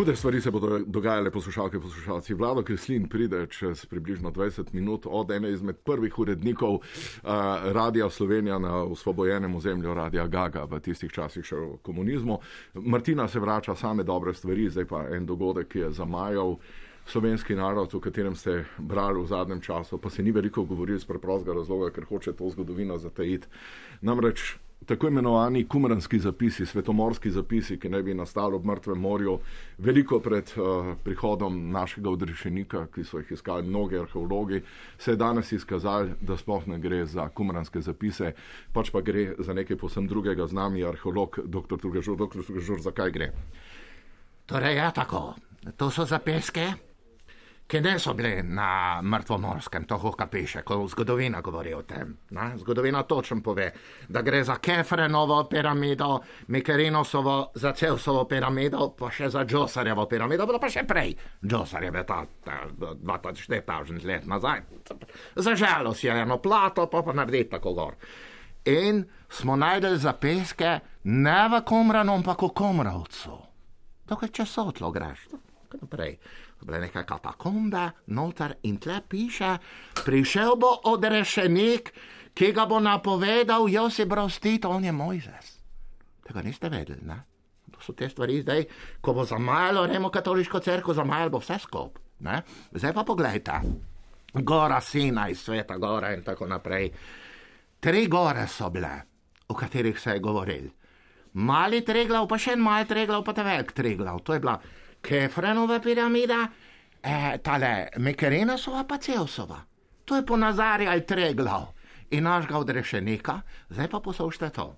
Hude stvari se bodo dogajale, poslušalke in poslušalci. Vlado Kreslin pride čez približno 20 minut od ene izmed prvih urednikov uh, Radia Slovenija na osvobojenem ozemlju Radia Gaga v tistih časih še v komunizmu. Martina se vrača same dobre stvari, zdaj pa en dogodek, ki je zamajal slovenski narod, o katerem ste brali v zadnjem času, pa se ni veliko govorilo iz preprostega razloga, ker hoče to zgodovino zatajiti. Namreč tako imenovani kumranski zapisi, svetomorski zapisi, ki naj bi nastali ob mrtvem morju, veliko pred uh, prihodom našega odrešenika, ki so jih iskali mnogi arheologi, se je danes izkazali, da sploh ne gre za kumranske zapise, pač pa gre za nekaj posem drugega z nami, arheolog dr. Trugežur. Dr. Trugežur, zakaj gre? Torej, ja, tako. To so zapiske, ki ne so bile na mrtvomorskem, to hoka piše, ko zgodovina govori o tem. Na? Zgodovina točno pove, da gre za Kefrenovo piramido, Mikerinosovo, za Ceusovo piramido, pa še za Džosarjevo piramido, pa še prej. Džosarjev je ta, ta 2400 let nazaj. Zažalo si je eno plato, pa pa naredi tako gor. In smo najdel zapiske ne v Komranu, ampak v Komravcu. Dokaj časotlo greš, tako naprej bile neka katakombe, noter in tle piše, prišel bo odrešenik, ki ga bo napovedal Josip Brostit, on je Mojzes. Tega niste vedeli, ne? To so te stvari zdaj, ko bo zamajalo Remo katoliško crkvo, zamajalo bo vse skup. Ne? Zdaj pa pogledajte, gora sina iz sveta, gora in tako naprej. Tri gore so bile, o katerih se je govoril. Mali treglav, pa še en mali treglav, pa te velik treglav. To je bila Kefrenova piramida, eh, tale Mekerenosova pa Ceusova. To je ponazarjal Treglav in našega odrešenika, zdaj pa poslušajte to.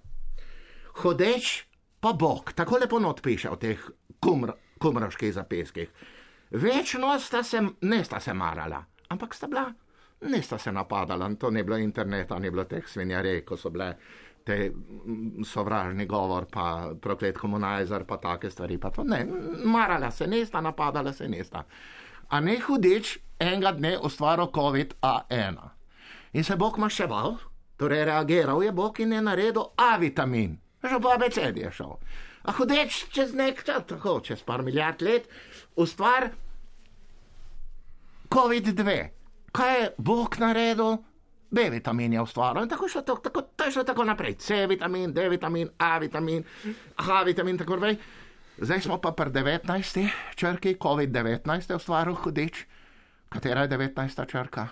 Hodeč pa Bog, tako lepo not piše v teh kumr, kumroških zapiskih. Večno sta se, ne sta se marala, ampak sta bila, ne sta se napadala, to ni bilo interneta, ni bilo teh svinjarij, ko so bile te sovražni govor, pa proklet komunajzer, pa take stvari. Pa to, ne, marala se nesta, napadala se nesta. A ne hudič enega dne ustvaril COVID-1. In se Bog maševal, torej reagiral je Bog in je naredil A-vitamin, že po abecedi je šel. A hudič čez nek čas, tako čez par milijard let, ustvar COVID-2. Kaj je Bog naredil? B vitamin je ustvarjen, tako še to, tako, to je šlo tako naprej. C vitamin, D vitamin, A vitamin, H vitamin, tako naprej. Zdaj smo pa pri 19. črki, COVID-19 je ustvaril hudič. Katera je 19. črka?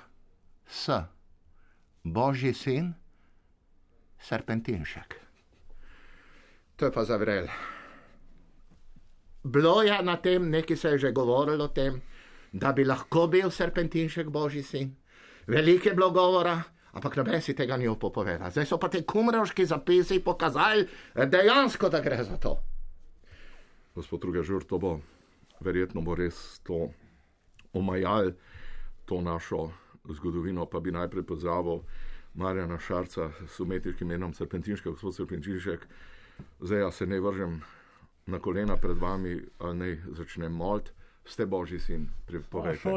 S. Božji sin, serpentinšek. To je pa zavrel. Bilo je na tem, nekaj se je že govorilo o tem, da bi lahko bil serpentinšek Božji sin. Veliko je bilo govora, ampak noben si tega ni opovedal. Zdaj so pa te kumrovški zapisi pokazali dejansko, da gre za to. Gospod Druga Žur, to bo verjetno bo res to omajal, to našo zgodovino, pa bi najprej pozdravil Marjana Šarca s umetniškim imenom Serpentinšek, gospod Serpentinšek. Zdaj ja se ne vržem na kolena pred vami, a ne začnem molt ste božji sin.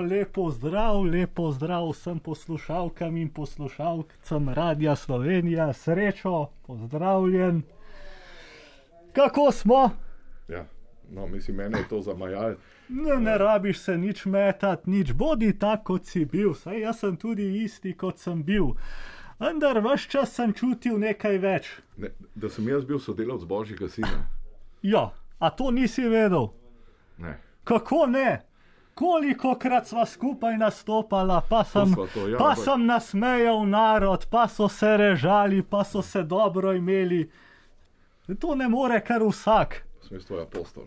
Lepo zdrav, lepo zdrav vsem poslušalkam in poslušalcem Radia Slovenija, srečo, pozdravljen. Kako smo? Ja, no, mislim, meni je to zamajal. Ne, ne rabiš se nič metati, nič bodi tako, kot si bil. Saj jaz sem tudi isti, kot sem bil. Vendar vaš čas sem čutil nekaj več. Ne, da sem jaz bil sodelavec božjega sina. Ja, a to nisi vedel? Ne. Kako ne? Koliko krat sva skupaj nastopala, pa sem, to, ja, pa ampak- sem nasmejal narod, pa so se režali, pa so se dobro imeli. To ne more kar vsak. Jaz tvoj apostol.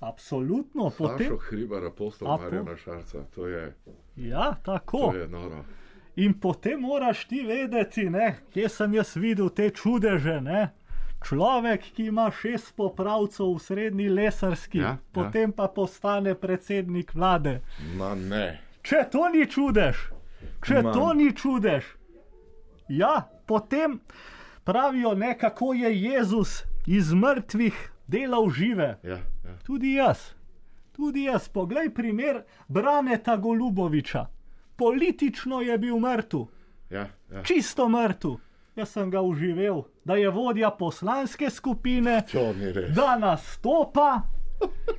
Absolutno, potem. Potem... Hribar, apostol A, po- Marjana Šarca, to je, Ja, tako. to je noro. In potem moraš ti vedeti, ne, kje sem jaz videl te čudeže. Ne? Človek, ki ima šest popravcev v srednji lesarski, Ja, ja. potem pa postane predsednik vlade. Ma ne. Če to ni čudež, če Ma. to ni čudež. Ja, potem pravijo, ne, kako je Jezus iz mrtvih delal žive. Ja, ja. Tudi jaz, tudi jaz. Poglej primer Braneta Goluboviča. Politično je bil mrtev, ja, ja. čisto mrtev. Jaz sem ga uživel, da je vodja poslanske skupine, da nastopa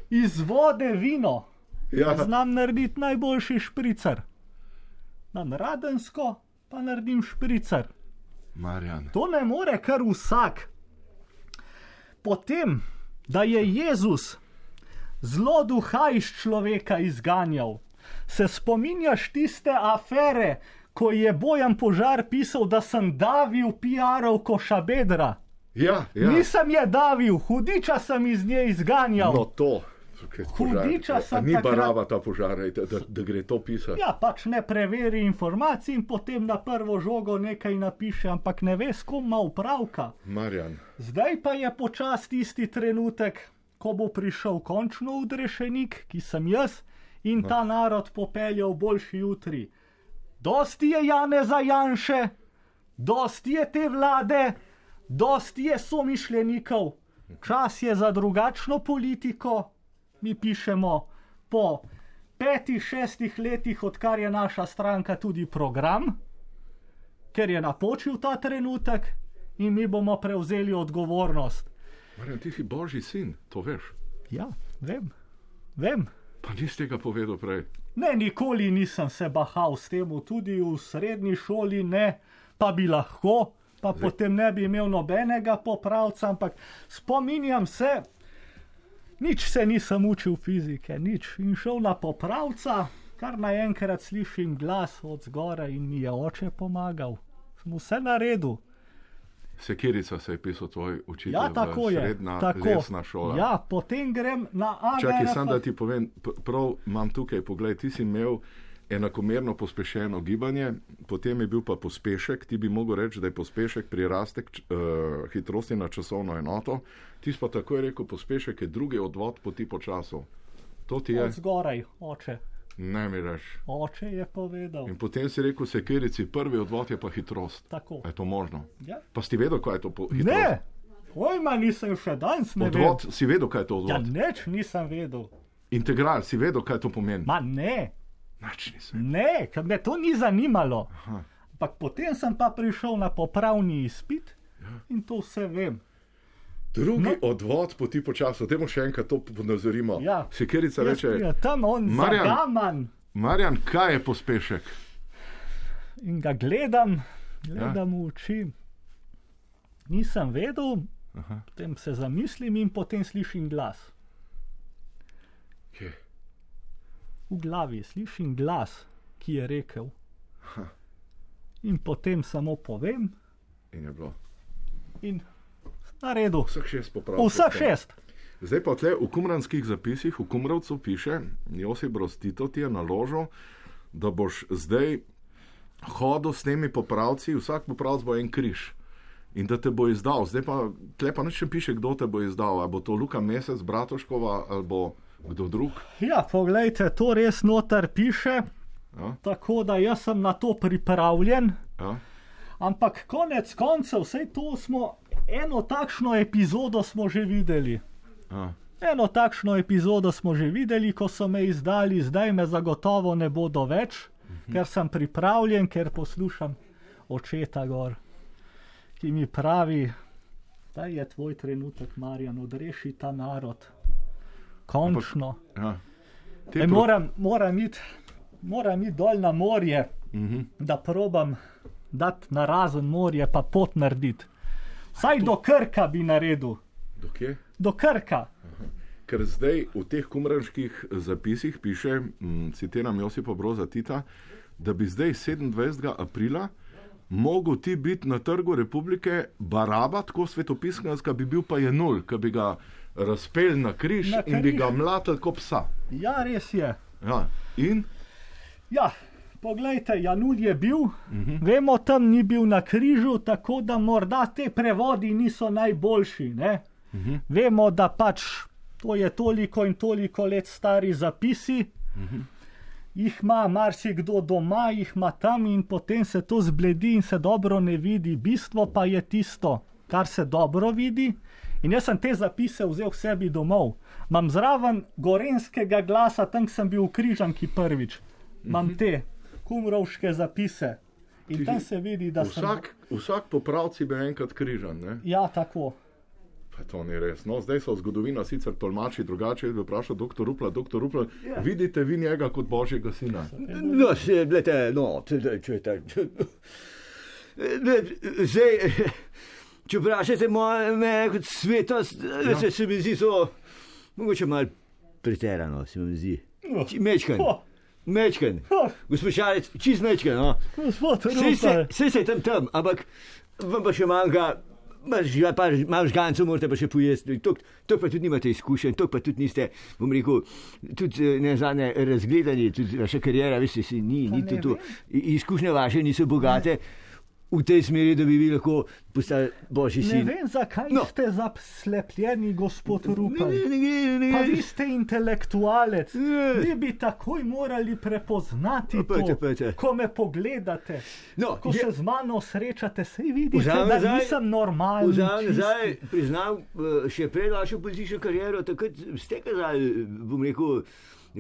iz vode vino. Ja, Znam narediti najboljši špricer. Nam radensko, pa naredim špricer. Marjan. To ne more kar vsak. Potem, da je Jezus zelo duha iz človeka izganjal, se spominjaš tiste afere, ko je Bojan Požar pisal, da sem davil PR-ov košabedra. Ja, ja. Nisem je davil, hudiča sem iz nje izganjal. No, to. Hudiča A sem Ni takrat- barava ta požar, ej, da, da, da gre to pisati. Ja, pač ne preveri informacij in potem na prvo žogo nekaj napiše, ampak ne ve, s kom ima upravka. Marjan. Zdaj pa je počas tisti trenutek, ko bo prišel končno udrešenik, ki sem jaz, in ta narod popeljal boljši jutri. Dosti je Jane za Janše, dosti je te vlade, dosti je somišljenikov, čas je za drugačno politiko. Mi pišemo po petih, šestih letih, odkar je naša stranka tudi program, ker je napočil ta trenutek in mi bomo prevzeli odgovornost. Marjan, ti si božji sin, to veš. Ja, vem, vem. Pa nisi tega povedal prej. Ne, nikoli nisem se bahal s tem, tudi v srednji šoli ne, pa bi lahko, pa Zdaj. potem ne bi imel nobenega popravca, ampak spominjam se, nič se nisem učil fizike, nič in šel na popravca, kar naenkrat slišim glas od zgoraj in mi je oče pomagal. Sem vse naredil. Sekirica se je pisal tvoj učitelj. Ja, tako je. Srednja Tako. lesna šola. Ja, potem grem na AGRF. Čakaj, sam da ti povem, prav imam tukaj, pogled, ti si imel enakomerno pospešeno gibanje, potem je bil pa pospešek, ti bi mogel reči, da je pospešek prirastek uh, hitrosti na časovno enoto, ti pa takoj rekel, pospešek je drugi odvod poti po času. To ti je, Od zgoraj, oče. Ne mi reš. Oče je povedal. In potem si rekel, sekirici, prvi odvod je pa hitrost. Tako. Je to možno? Ja. Pa si vedel, kaj je to po hitrost? Ne, pojma nisem še danes ne vedel. Odvod, si vedel, kaj je to Ja, odvod? neč nisem vedel. Integral, si vedel, kaj to pomeni? Ma ne, Nič nisem. ne, ker me to ni zanimalo. Ampak potem sem pa prišel na popravni izpit Ja. in to vse vem. Drugi No. odvod poti po času, temu še enkrat to ponazorimo. Ja. Sekirica Jaz reče, pridem tam on Marjan. zagaman Marjan, kaj je pospešek? in ga gledam, gledam v oči. Nisem vedel, Aha. potem se zamislim in potem slišim glas. Kje? v glavi slišim glas, ki je rekel. In potem samo povem, In je bilo. in na redu. Vseh šest popravkov. Vseh šest. Zdaj pa tle v kumranskih zapisih, v kumravcu piše, Josip Rostito ti je naložil, da boš zdaj hodil s temi popravci, vsak popravc bo en križ. In da te bo izdal. Zdaj pa tle pa nič ne piše, kdo te bo izdal. Ali bo to Luka Mesec, Bratoškova ali bo kdo drug. Ja, poglejte, to res noter piše, Ja? tako da jaz sem na to pripravljen. Ja? Ampak konec koncev, vse to smo, eno takšno epizodo smo že videli. Ja. Eno takšno epizodo smo že videli, ko so me izdali, zdaj me zagotovo ne bodo več, mhm. ker sem pripravljen, ker poslušam očeta gor, ki mi pravi, da je tvoj trenutek, Marjan, odreši ta narod. Končno. Ja. Te E, moram, moram iti moram iti dol na morje, Mhm. da probam dati na razen morje, pa pot narediti. Saj do Krka bi naredil, Do kje? do Krka. Ker zdaj v teh kumranških zapisih piše, m, citiram Josipa Broza Tita, da bi zdaj 27. aprila mogel ti biti na trgu republike Baraba, tako svetopiskarska bi bil pa je nul, ki bi ga razpel na križ Na in bi križ. ga mlatil kot psa. Ja, res je. Ja. In Ja, poglejte, Janul je bil, uh -huh. vemo, tam ni bil na križu, tako da morda te prevodi niso najboljši. Ne? Uh -huh. Vemo, da pač to je toliko in toliko let stari zapisi. Uh -huh. Jih ima marsikdo doma, jih ima tam in potem se to zbledi in se dobro ne vidi. Bistvo pa je tisto, kar se dobro vidi. In jaz sem te zapise vzel k sebi domov. Imam zraven gorenskega glasa, tam sem bil v križanki prvič. Imam te kumrovške zapise. In Ti- tam se vidi, da sem. vsak, vsak popravci bi enkrat križan. Ne? Ja, tako. Pa to ni res. No, zdaj so zgodovina sicer tolmači drugače. Jaz bi vprašal dr. Rupla, dr. Rupla, Ja. vidite vi njega kot božjega sina? No, se, glede, no, tako. Zdaj, če vprašate moje, me kot svetost, ja. se, se mi zdi so, mogoče malo preterano, se mi zdi. No. Mečken, Oh, mečken. Gospod Šarec, čist mečken, no. Vse se, se je tam tam, ampak vam pa še manjka. Malo žgancev morate pa še pojesti, to pa tudi nimate izkušenj, to pa tudi niste, bom rekel, tudi eh, ne zadnje razgledani, tudi vaša karijera, veste, si ni, ni ne to, to. Izkušnje vaše niso bogate v tej smeri, da bi vi lahko postali božji ne sin. vem, zakaj No. no. ste zaslepljeni, gospod Ne, Rupel. ne, ne gre, ne Pa vi ste intelektualec, Ne. vi bi takoj morali prepoznati Pa pojte, to, pojte. ko me pogledate. No, Ko je- se z mano srečate, se vidite, Vzamem da nazaj- nisem normalen. Čisti. nazaj, priznam, eh, še pred vašo politično kariero, takrat ste kazali, bom rekel,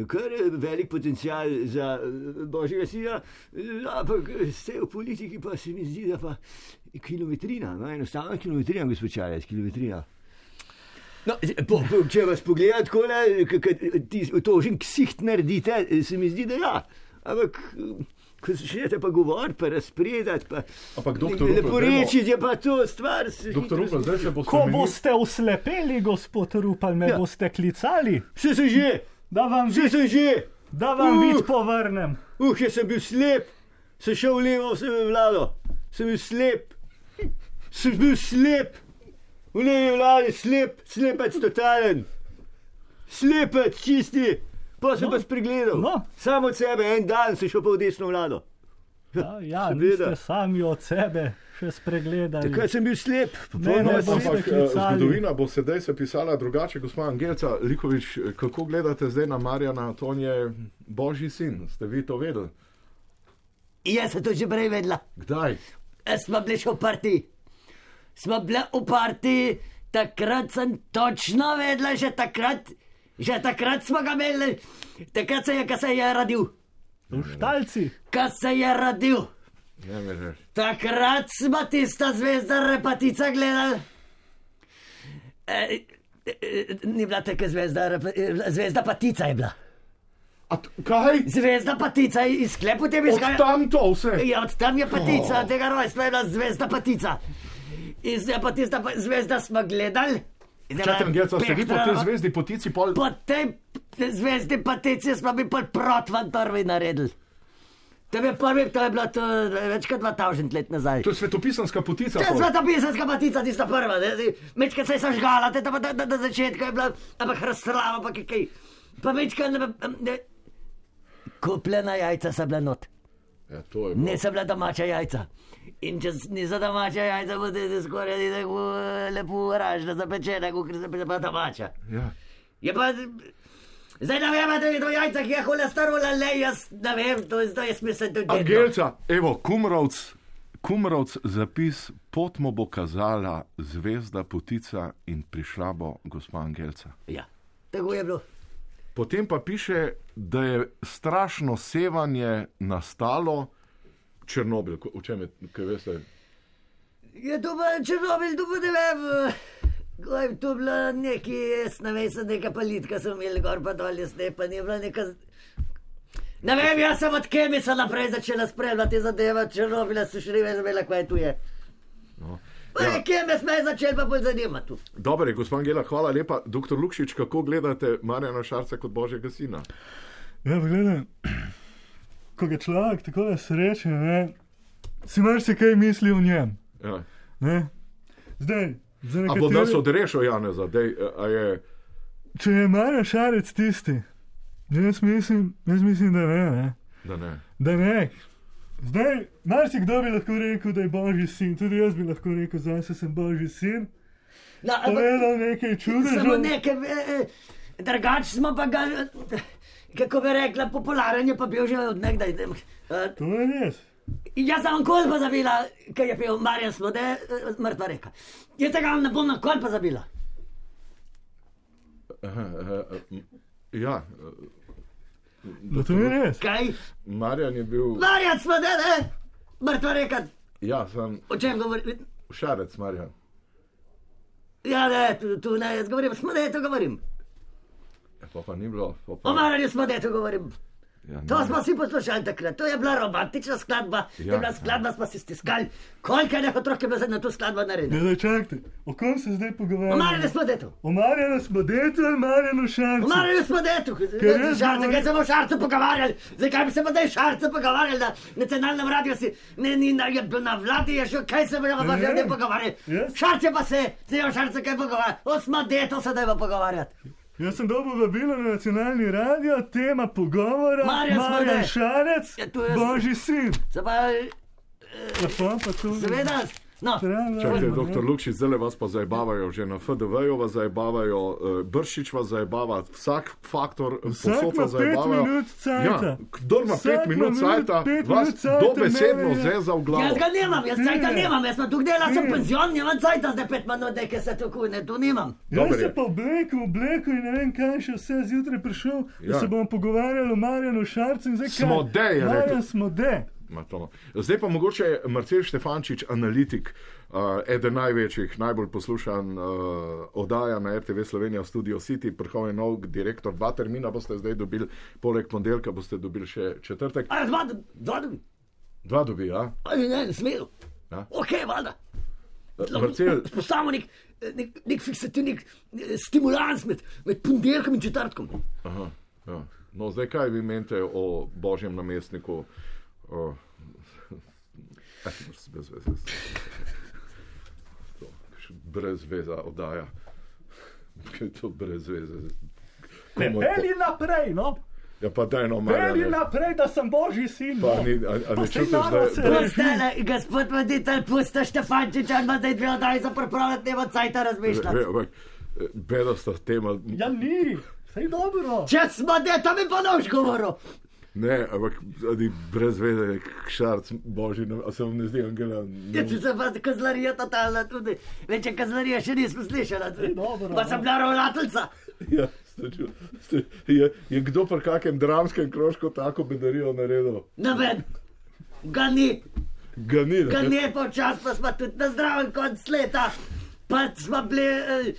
kar eh, velik potencial za eh, božjega sina, eh, ampak ste v politiki, pa se mi zdi, da pa kilometrina, no, enostavno kilometrina, gospod Čarec, kilometrina. No, po, po, če vas pogledate, tako da to že ksiht naredite, se mi zdi, da ja. Ampak, ko začnete pa govoriti, pa razpredati, pa Ampak, doktor Rupel, lepo dajmo- reči, je pa to stvar. se hitro Rupel, zdaj se bo Ko spremenil. boste uslepeli, gospod Rupel, me Ja. boste klicali, Vse sem že, da vam, vse vid, sem že. da vam Uh. vid povrnem. Uh, če sem bil slep, sem šel v levo, sem bil vlado, sem bil slep, sem bil slep, v levi vladi slep, slepec totalen, slepec čisti, pa sem No. pa spregledal. No. Samo od sebe, en dan sem šel pa v desno vlado. Ja, ja niste sami od sebe spregledali. Takrat sem bil slep, Ne, popolnoma ne, slep. Ampak eh, zgodovina bo sedaj se pisala drugače, gospod Angelca Likovič, eh, kako gledate zdaj na Marjana, to je božji sin, ste vi to vedeli? Jaz sem to že prej vedela. Kdaj? Smo bili še v partiji. Smo bili v partiji, takrat sem točno vedela, že takrat, že takrat smo ga imeli, takrat se je, ko se je rodil, V štalci. ko se je rodil. Takrat smo tista zvezda repatica gledali. E, e, e, ni bila taka zvezda, e, zvezda patica je bila. A kaj? Zvezda patica iz sklepu te bi Od tam to vse. Ja, od tam je patica, Oh. tega rojstva je bila zvezda patica. In zdaj pa tista zvezda smo gledali. Pa Angelca, ste vi po tej zvezdi potici pol... Po tej zvezdi patici smo mi pol protvan prvi naredili. To je prvi, to je bilo to več kot 2000 let nazaj. To je svetopisanska potica. To je svetopisanska patica, tista prva. Mečka se je sažgala, te pa na, na, na začetku je bila, ampak razstrava pa kaj. kaj. Pa mečka, ne, ne, kupljena jajca so bila not. Ja, to je bilo. Niso bila domača jajca. In če niso domača jajca, boste skoraj tako lepo ražna, zapečena, kot se pa domača. Ja. Je pa, zdaj ne vem, da je to jajca, ki je holesterol ali jaz ne vem, to je, to je smisel tudi. Angelca, evo, Kumrovc, Kumrovc zapis, pot mu bo kazala zvezda potica in prišla bo gospa Angelca. Ja, tako je bilo. Potem pa piše, da je strašno sevanje nastalo, Černobil, ko- o čem je, kaj veste? Je to pa Černobil, to pa ne vem. Je to bila neki, jaz ne vem, se neka palitka sem imel gor pa dol, jaz ne pa ni bila neka. Ne vem, jaz sem od Kemisa naprej začela spremljati zadeve, Černobila se še ne vem, zmela, kaj tu je. No. Pa je Kemis me je začel pa bolj zanimati tu. Dobro, je, gospod Angela, hvala lepa. Doktor Lukšič, kako gledate Marjana Šarca kot božjega sina? Ja, gledaj, ko ga človek tako sreča, ne, si marsikaj misli o njem. Ja. Ne? Zdaj, za A bo nas odrešil Janeza, dej, a je, če je Marjan Šarec tisti, jaz mislim, jaz mislim da ne, ne. da ne. Da ne. Zdaj, marsikdo bi lahko rekel, da je božji sin, tudi jaz bi lahko rekel, da sem božji sin. No, ampak Povedal nekaj samo čudežev. nekaj, eh, eh, drugač smo pa ga, kako bi rekla, popularen je pa bil že od nekdaj. Eh, To je res. Jaz sem kol pa zabila, ker je pil Marjan Smode, eh, mrtva reka. Jaz tega ne bom na kol pa zabila. Aha, aha, m, ja, No, to je res. Kaj? Marjan je bil, Marjan Smode, ne? Mrtva reka, ja, sem o čem govori? šarec Marjan. Ja, ne, tu, tu ne, jaz govorim, smo da to govorim. Ja, pa, pa ni bilo. Pa, pa, O Marjanu smo da to govorim. Ja, To smo vsi poslušali takrat, to je bila romantična skladba, ja, Ja, je bila skladba, smo si stiskali. Koliko je otrok je bilo na to skladbo narediti? Ne, čakajte, o kom se zdaj O pogovarjamo? Marjanu smo da to. O Marjanu smo detu ali Marjanu O Šarcu? Marjanu smo da Šarce, govorim- kaj se bomo šarce pogovarjali? Zakaj bi se pa zdaj šarce pogovarjali na nacionalnem radiju? Si, ne, ni na, je, na vladi je še, kaj se bomo pa že ne pogovarjali? jaz- Šarce pa se, se o šarce kaj pogovarjati? O smo da to se dajmo pogovarjati. Jaz sem dobil vabilo na nacionalni radio, tema pogovora, Marjan Smodej. Šarec, Ja, Božji sin. Se pa, Lepo pa to. seveda, no. Čakajte, Treba, doktor. Lukšič, zdaj vas pa zabavajo, že na FDV-ju vas zabavajo, uh, Bršič vas zabava, vsak faktor minut cajta. Ja, kdor ima Vsak pet minut cajta, pet vas dobesedno je- zeza v glavo. Jaz ga nimam, jaz cajta Ne. nimam, jaz pa tu delam, sem Ne. penzion, nimam cajta zdaj pet minut, da se to kune, tu nimam. Jaz Dober se je. pa oblekel, oblekel in ne vem, kaj še vse zjutraj prišel, da Ja. se bomo pogovarjali o Marjanu Šarcu in zdaj kaj. Smode je rekel. Marjan Smode. To. Zdaj pa mogoče Marcel Štefančič, analitik, uh, eden največjih, najbolj poslušan uh, oddaja na RTV Slovenija, Studio City, vrhovni nov direktor. Dva termina boste zdaj dobili, poleg ponedeljka boste dobili še četrtek. A, dva, dva, dva, Dva dobi, ja? ali ne, ne smelo. Ja. Ok, valjda. Marcel, Postavimo nek, nek, nek fiksativni eh, stimulans med, med ponedeljkom in četrtkom. aha, ja. No, zdaj kaj vi menite o božjem namestniku? O, eh, brez veze. To, še Brez veze oddaja. Kaj je to brez veze? Ne, je to- peli naprej, no. Ja, pa daj no, Peli Marjane. naprej, da sem Božji sin. Pa no. ni, a, a Pa ne čutiš, da se da- reži. Postele, gospod voditelj, pusta Štefančiča, ima zdaj dve oddaji za pripravljati, nema cajta razmišljati. Ve- ampak, eh, Bedasta tema. Ja, ni, sej dobro. Če smo de, to mi pa nož govoril. Ne, ampak brez veze, kšarc, božji, a se vam ne zdi, Angela? Ja, če se pa kazlarija totalna tudi. Večje kazlarije še nismo slišali. dobro, Pa sem no. bila ravnateljica. Ja, ste ču- ste- je, je kdo pri kakem dramskem krožku tako bedarijo naredil? Noben. Ga ni. Ga ni, Ga ne? ne počas, pa smo tudi na zdravem konc leta. Pa smo bili eh,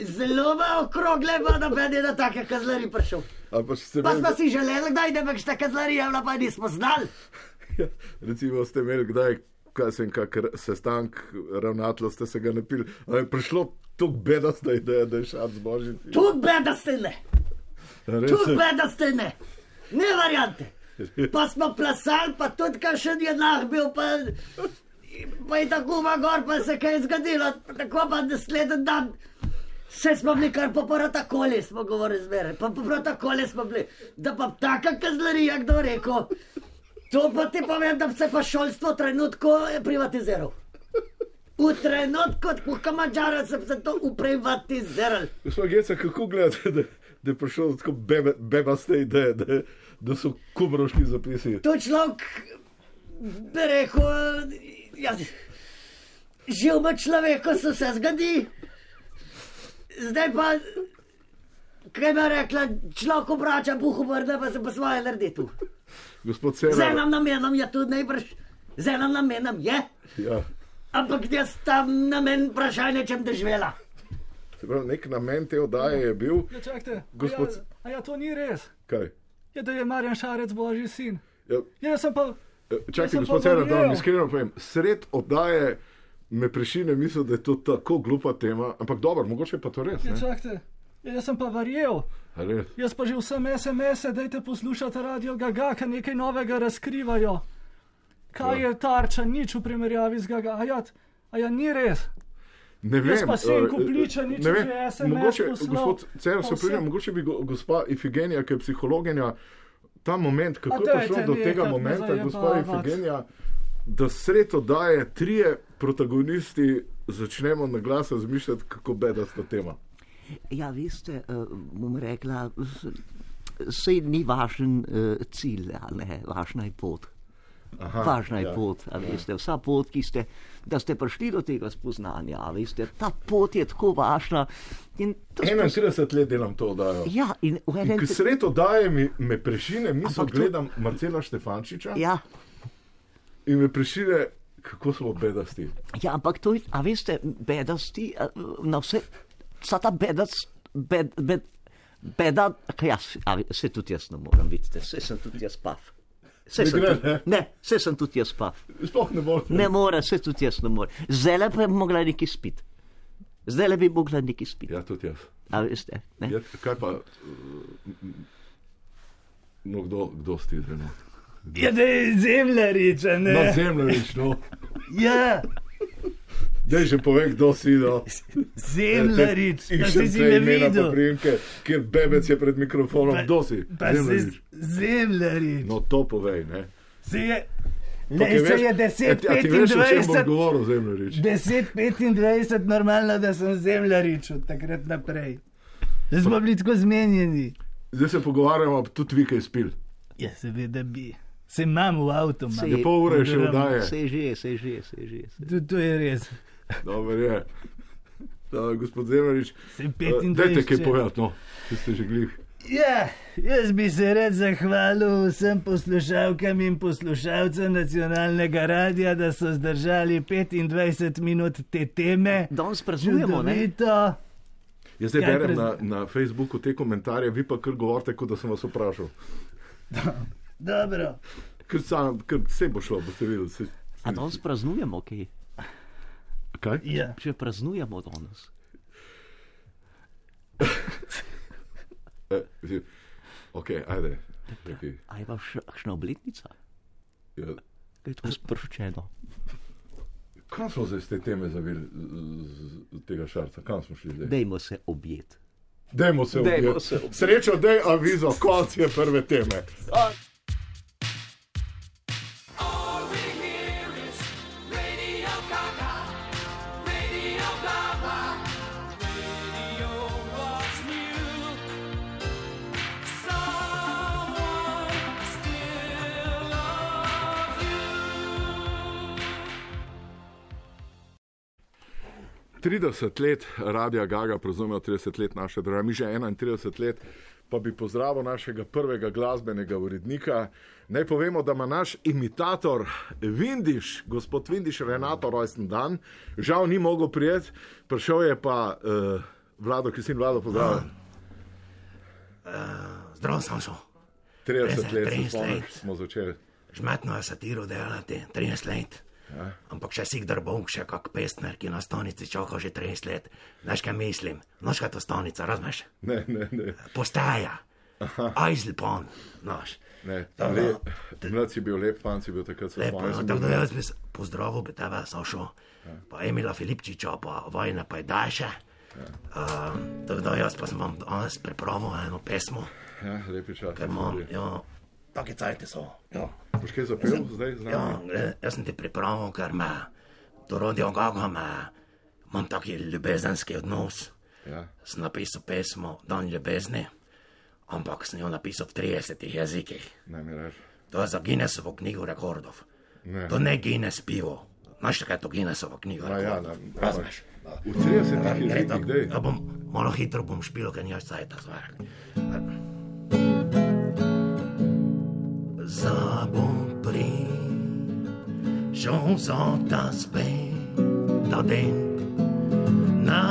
zelo okrogle, pa noben je na take kazlari prišel. Ali pa ste Pa smo imeli, si želeli, da je kakšna kazlarija, bila pa nismo znali. ja, recimo ste imeli kdaj, kaj sem kak r- sestank ravnatelja, ste se ga napili, ali je prišlo tako bedasta ideja, da je šat z božjim. sinom? Tudi bedaste ne, Res je. bedaste ne. Ne variante. Pa smo plasali, pa tudi kakšen je nah bil, pa, pa je tako ma gor, pa se kaj je zgodilo. Tako pa naslednji dan. Vse smo bili kar po protokoli, smo govorili zmeraj, pa po protokoli smo bili, da pa taka kazlarija, kdo rekel. To pa ti povem, da se pa šolstvo trenutko privatiziral. V trenutku, ko kamačara se je to uprivatiziral. Gospod Geca, kako gledate, da, da je prišlo tako bebe, bebaste ideje, da, da so kumroški zapisi? To človek bi rekel, ja, živimo človeku, se vse zgodi. Zdaj pa, kaj bi rekla, človek obrača buh obrne, pa se po svoje naredi tu. Gospod Z Cerar, enim namenom je tudi najbrž, z enim namenom je, ja, ampak jaz tam namen vprašanja, če bom doživela. se pravi, nek namen te oddaje je bil, Ja, čakajte, Gospod- a ja, a ja, to ni res. kaj? Je, da je Marjan Šarec Božji sin. Ja, Ja, jaz sem pa, Jaz čakaj, gospod pa Cerar, da vam iskreno povem, sred oddaje me prešine misel, da je to tako glupa tema, ampak dobro, mogoče pa to res. ja, Ne? čakajte, ja, jaz sem pa verjel. Res? Jaz pa že vsem SMS-e, dajte poslušati radio Gaga, ker nekaj novega razkrivajo. Kaj Ja. je tarča, nič v primerjavi z Gaga. A ja, a ja ni res. Ne Jaz vem, pa Senko eh, Pliča nič ne vem, SMS Mogoče, poslal. gospod Cerar, se pridem, mogoče bi go, gospa Ifigenija, ki je psihologinja, ta moment, kako je prišlo do tega me momenta, gospa. Ifigenija, da sred oddaje trije protagonisti začnemo na glas razmišljati, kako bedasta tema. Ja, veste, eh, bom rekla, sej ni važen eh, cilj, ne, važna je pot. Aha, Važna je ja. pot, veste, vsa pot, ki ste, da ste prišli do tega spoznanja, veste, ta pot je tako važna. In to spos- 31 let delam to oddajo. Ja, in v enem ko sred oddaje mi, me prešine, misel Ampak to- gledam Marcela Štefančiča Ja, in me prešine, kako smo bedasti. Ja, ampak to je, a veste, bedasti, na vse, vsa ta bedast, bed, bed, beda, ja, s- a, se tudi jaz ne morem, vidite, se sem tudi jaz pav. Se Ne sem gre, tudi, ne? ne, se sem tudi jaz pav. Sploh ne morete. Ne more, se tudi jaz ne morem. Zdaj le bi mogla neki spiti. Zdaj le bi mogla neki spiti. Ja, tudi jaz. A veste, ne? Ja, kaj pa, uh, no, kdo, kdo si zdaj? No? Ja, da je zemljarič, a ne. Na zemljiš, no. Ja, Dej že povej, kdo si. No. zemljarič, da še si ne videl. poprimke, kjer bebec je pred mikrofonom. Pa- Kdo si? Zemljarič. zemljarič. No, to povej, ne. Se je, le, kaj se veš- je a 10, ti- a ti veš, čem bom 25, govoril, zemljič? 10, 25, normalno, da sem zemljarič od takrat naprej. Zdaj smo bili tako zmenjeni. Zdaj se pogovarjamo, tudi vi kaj spil. Ja, seveda bi. Se imam v avtu. Se- Je pol ure še Ogromno. vdaje. Se že, se že, se že. Se. To, to je res. Dobro je. Da, gospod Zemljič, Sem eh, dajte 25. kaj povedati, no, če ste že glih. Ja, jaz bi se rad zahvalil vsem poslušalkam in poslušalcem nacionalnega radia, da so zdržali 25 minut te teme. Danes praznujemo, ne? Jaz zdaj berem na, na Facebooku te komentarje, vi pa kar govorite, kot da sem vas vprašal. Dobro. Ker sam, ker vse bo šlo, boste videli. Se, A danes praznujemo, kaj? kaj? Ja. Če praznujemo danes. Eh, ok, ajde. Okay. A je pa še kakšna obletnica? Ja. Kaj je to sproščeno? Kam smo zdaj z te teme zavili, z, z tega šarca? Kam smo šli zdaj? Se. Dajmo se Dajmo objeti. se objeti. Srečo, dej avizo, konc je prve teme. A, 30 let Radia Gaga, praznujemo 30 let naše države, mi že 31 let, pa bi pozdravil našega prvega glasbenega urednika. Naj povemo, da ima naš imitator Vindiš, gospod Vindiš, Renato, rojsten dan, žal ni mogel prijeti, prišel je pa uh, Vlado, ki si in Vlado pozdravljen. Zdravo, Sanšo. 30 let, se 30 spomniš, let. smo začeli. Žmetno je satiro delati, 30 let. Ja. Ampak še si drbok, še kak pestner, ki na stanici čaka že 30 let. Znaš kaj mislim? Znaš kaj to stanica, razumeš? Ne, ne, ne. Postaja. Ajzlpon, znaš. ne. Da- mlad si bil lep, fan si bil takrat, Lepo, spomnim. no, tako da jaz bi pozdravil bi tebe, Sašo, pa Emila Filipčiča, pa Vojna Pajdaša. Um, tako da jaz pa sem vam danes pripravil eno pesmo, Ja, lepi čas. ker imam, ja, take cajte so. Ja. Boš kaj zapel zdaj z Ja, nami? gled, jaz sem ti pripravil, ker me do rodja Gaga me, imam taki ljubezenski odnos. Ja. Sem napisal pesmo Dan ljubezni, ampak sem jo napisal v 30 jezikih. Ne mi reči. To je za Guinnessovo knjigo rekordov. Ne. To ne Guinness pivo. Znaš, kaj je to Guinnessova knjiga ja, ne, Razumeš? V 30 Gre jezikih, ja bom malo hitro bom špil, ker nimaš cajta zvarek. Za bon prix, chanson d'aspect, ta den, na,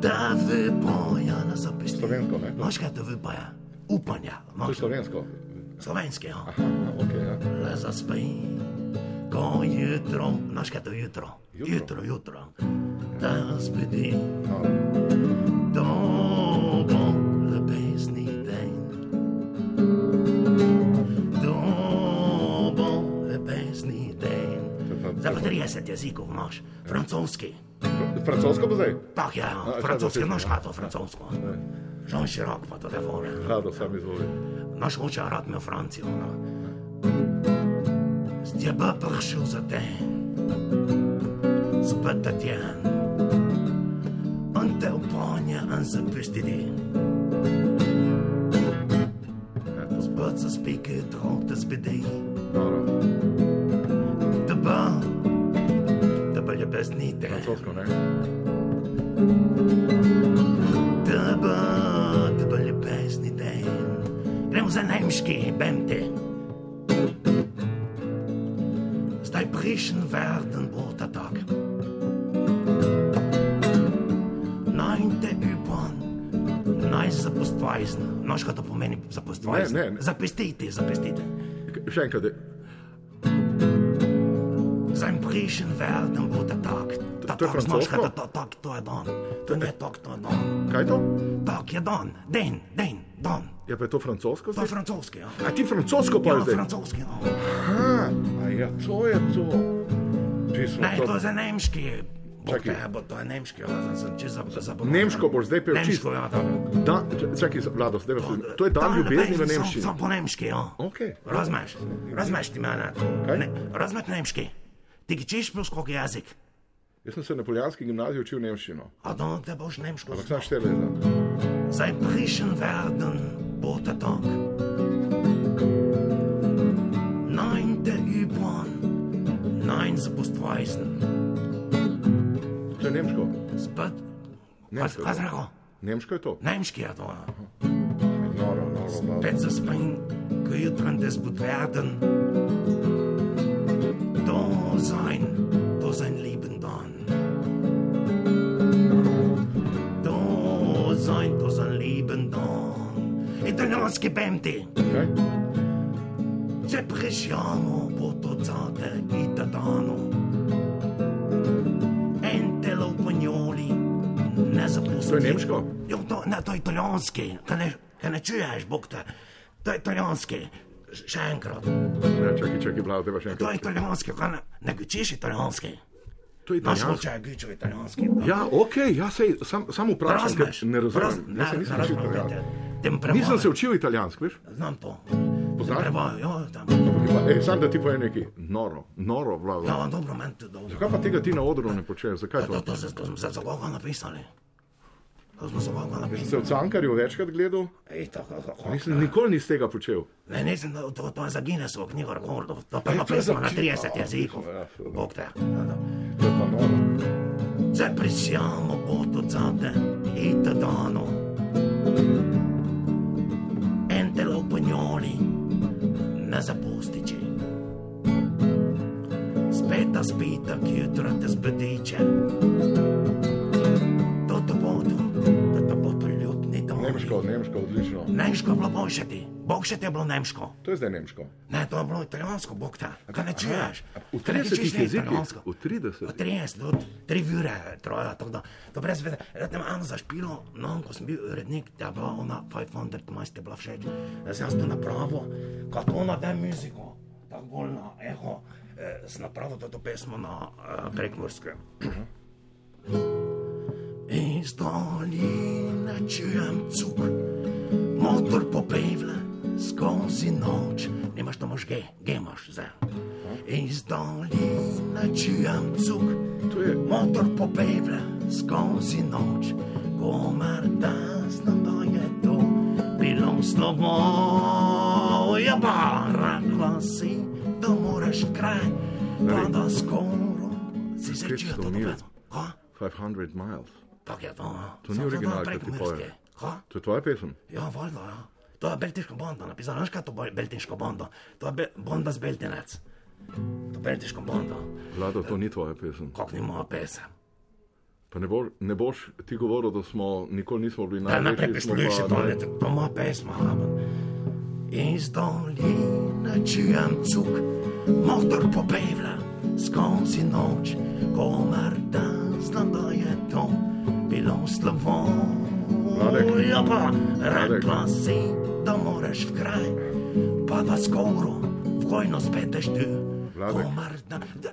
da vypoja na zapisnik. Slovensko, ne? Znaš, kaj to vypoja? Upanja. To je Znaš, slovensko. slovenski, ja. Aha, ok, ja. Le zaspij, ko jutro, znaš kaj to jutro? Jutro. Jutro, jutro. Da zbudi, No, Zdaj pa 30 jezikov imaš, francoski. Francosko bo zdaj? Tak je, A, francoski, kaj bo znaš kaj je to francosko? Jean Chirac pa to devore. Rado, sam izvoli. Naš oče je rad imel Francijo. No. Zdaj pa prišel za te, spet tjen. On te upanja, on se pestidi. Spet se spike, drog te zbedi. Dobro. Da pa, da pa ljubezni te. Francosko, ne? Da pa, da pa ljubezni te. Gremo za nemški, bem te. Zdaj pri prischen werden bo ta tak. Nein, te upon. Naj zapustvajzen. Noš, kaj to pomeni ne, ne. Zapestite, zapestite. Še enkrat, Sein prischen werden bo ta tak. Ta to je kaj francosko? to, tak, to je dan. To ne tak, to je dan. kaj to? Tak je dan. Den, den, dan. Je pa to francosko? To je zdaj? francoski, ja. A ti francosko pa Ja, je zdaj? francoski, ja. Aha, a ja, to je to. Pismo, Ne, to je za nemški. Čakaj. bo to je nemški, ja, sem, čisto zaboravil. Nemško boš zdaj pel čisto. ja. Da, čakaj, Vlado, zdaj vas To je dan Da, ljubezni v Nemščini. Sam po nemški, ja. Ok. Razumeš? Razumeš ti mene? Ne, razumeš nemški? Ti kičiš plus koliko jezik? Jaz sem se na poljanski gimnaziji učil nemščino. A da te boš nemško Ampak znal. znaš štele leta. Sein prischen werden bo ta tak. Nein, der Übern. Nein, sie musst weisen. To je nemško. Spet. Nemško. Kaj rekel? Nemško je to. Nemški je to. ja. Noro, noro, Vlado. Spet se spin, gejutren des bud werden. Sein, da sein Leben dann. Da sein, da sein Leben dann. Italijanski bemti. Kaj? Se presciamo potozate italiano. Ente lo pognoli. Ne zapusti. To je nemško? Jo, to, ne, to je italijanski. Kaj ne, kaj ne čuješ, bog te. To je italijanski. Še enkrat. Ne, čakaj, čakaj, treba še To je enkrat. italijanski. Kaj ne, ne gučiš italijanski. To je Naš italijansko. oče je gučil italijanski. Ja, ok, ja, sej, sam, sam vprašam, ker ne razumem. Raz- Jaz se ne, nisem ne učil italijansko. Nisem se učil italijansko, veš? Znam to. Poznaš? Ja. Pa, sam da ti povem nekaj. Noro, noro, Vlado. Ja, dobro, meni to dobro. Zakaj pa tega ti na odru ne počneš? Zakaj To, to? to, to, to smo za koga napisali. To smo za koga Sem napisali. se v Cankarju večkrat gledal, Ej, tako, tako. nisem nikoli nis tega počel. Ne, nisem, to, to, to je za Guinnessovo knjigo rekordov. To pa za napisano na knjigo. 30 jezikov. Ja. Bog te. Ja, da. To je pa noro. Se prisiamo potocate italiano. Ente lo pognoli, ne zapustici. Speta spita, chiutra te sbedice. Nemško, nemško, odlično. Nemško je bilo boljše ti. Boljše ti je bilo nemško. To je zdaj nemško. Ne, to je bilo italijansko, bog te. Kaj ne čuješ? V Kaj ne 30 čuješ, ne, jezikih. italijansko? V 30. 30, do 3 ure traja, tako da, to brez veze. Jaz sem eno zašpilo, no, ko sem bil urednik, da je bila ona 500, ko majste bila všeč. Jaz sem jaz to napravil, kako na tem muziku, tako bolj na eho, eh, sem napravil to pesmo na eh, prekmorskem. Iz doline čujem cuk, motor popevle skozi noč. Nimaš to mož ge, ge imaš zdaj. Iz doline čujem cuk, motor popevle skozi noč. Komer da znam, da je to bilo slovo. Ja, pa rekla si, da moraš kraj, pa da skoro si se čutil 500 to mil. pesmo. Ha? 500 miles. Tako je to. no. To ni original, dan ki ti poje. Ha? To je tvoja pesem? Ja, valjda, ja. To je beltiška banda napisala. Veš kaj to je beltiška banda? To je be banda z Beltinec. To je beltiška banda. Vlado, to ni tvoja pesem. Kak ni moja pesem. Pa ne, bo, ne boš ti govoril, da smo nikoli nismo bili najprej največji. smo poslušaj, pa to naj- je to je moja pesma. ampak. Iz doline čujem cuk, motor popevla skozi noč, komer da znam, da je to bilo slovo. Ja, pa Vladek. rekla si, da moraš v kraj, pa da skoro v vojno speteš tu. Vladek. Komer da, da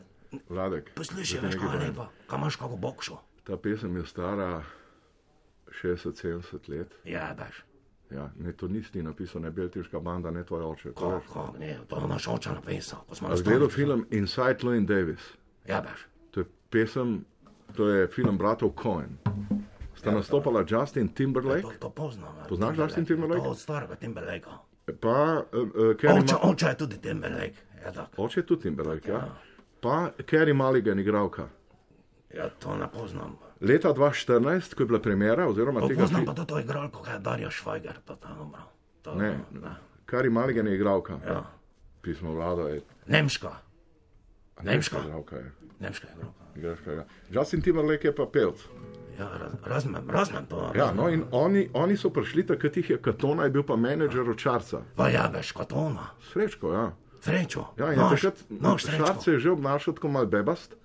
Vladek, poslušaj, veš kaj lepa, kam imaš kako bokšo. Ta pesem je stara 60-70 let. Ja, veš. Ja, ne, to nisi ti napisal, ne Beltiška banda, ne tvoj oče. Veš. kako, ne, to je naš oče napisal, ko gledal film Inside Llewyn Davis? Ja, veš. To je pesem, to je film bratov Cohen. Sta nastopala Justin Timberlake, To, to poznam. ja, Poznaš Justin Timberlake? To od starega Timberlakea. pa uh, uh, Kerry Oče, oče je tudi Timberlake. Ja, tako. Oče je tudi Timberlake, ja. Pa Kerry Mulligan, igralka. Ja, to ne poznam. Leta 2014, ko je bila premjera, oziroma To tega poznam pa to igralko, kaj je Darja Švajger. To, to, dobro. to, Ne, ne. Kerry Mulligan je igralka. Ja. Pismo vlado je. Nemška. Nemška. Igralka je. Nemška igralka. Ja. Justin Timberlake je pa pevc. Ja, raz, razumem, razumem to. Ja, no in oni, oni so prišli takrat, jih je Katona, je bil pa menedžer očarca. Pa ja, veš, kot ona. Srečko, ja. Srečo. Ja, in Nož, takrat nož, se je že obnašal tako mal bebast,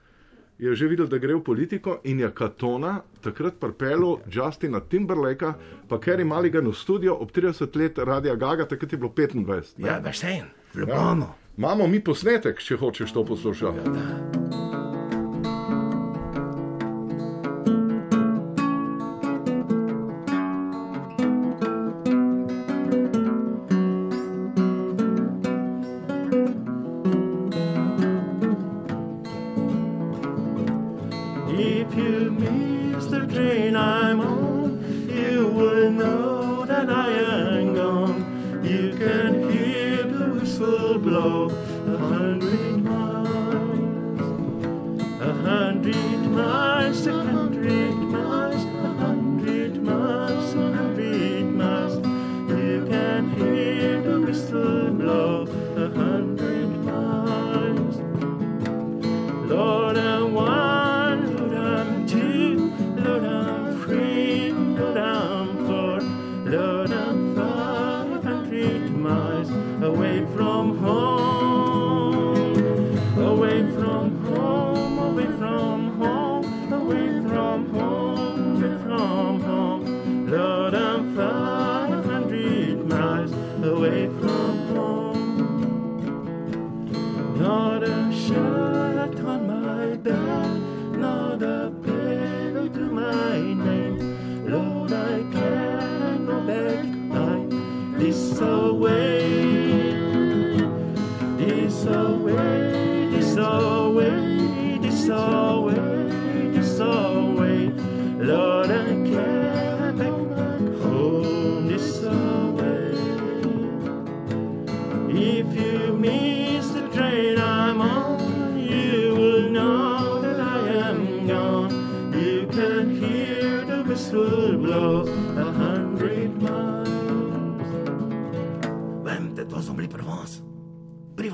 je že videl, da gre v politiko in je Katona takrat pripeljal Justina Timberlakea, pa Kerry Mulligan v studio ob 30 let Radia Gaga, takrat je bilo 25. ne. Ja, veš, sen, Ljubljano. Imamo mi posnetek, če hočeš to poslušati. If a hundred miles, a hundred miles,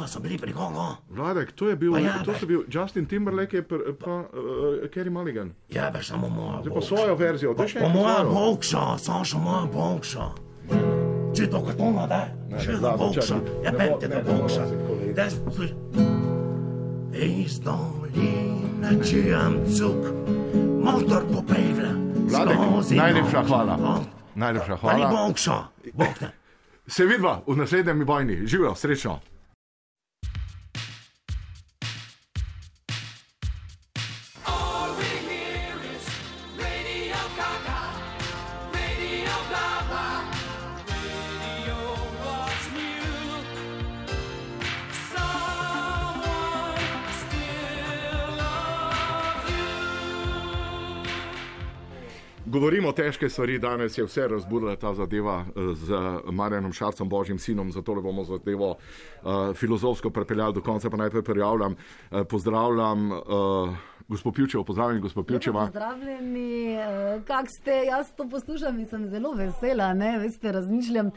Vas so bili pri koga? Vladek, to je bil, Pa ja, to so bil Justin Timberlake in pa uh, Kerry Mulligan. Ja, veš, samo moja. Zdaj pa svojo verzijo, da še Pa enkrat moja svojo. bokša, Saša, moja bokša. Če to kot ona, da? To Vlado, bokša. čakaj. Ja, Ne pet bo- te ne to bo bokša. nositi, kolega. Da, slušaj. Iz doline čujem cuk, motor popevlja. Vladek, najlepša hvala. Najlepša hvala. bokša. Bog te. Se vidva v naslednjem vojni. Živijo, srečno. Govorimo težke stvari, danes je vse razburila ta zadeva eh, z Marjanom Šarcem, božjim sinom, zato le bomo zadevo uh, filozofsko prepeljali do konca. Pa najprej prijavljam, uh, pozdravljam uh, gospod Pivčev, pozdravljam gospod Pivčeva. Pozdravljeni, eh, kak ste, jaz to poslušam in sem zelo vesela, ne, veste, razmišljam,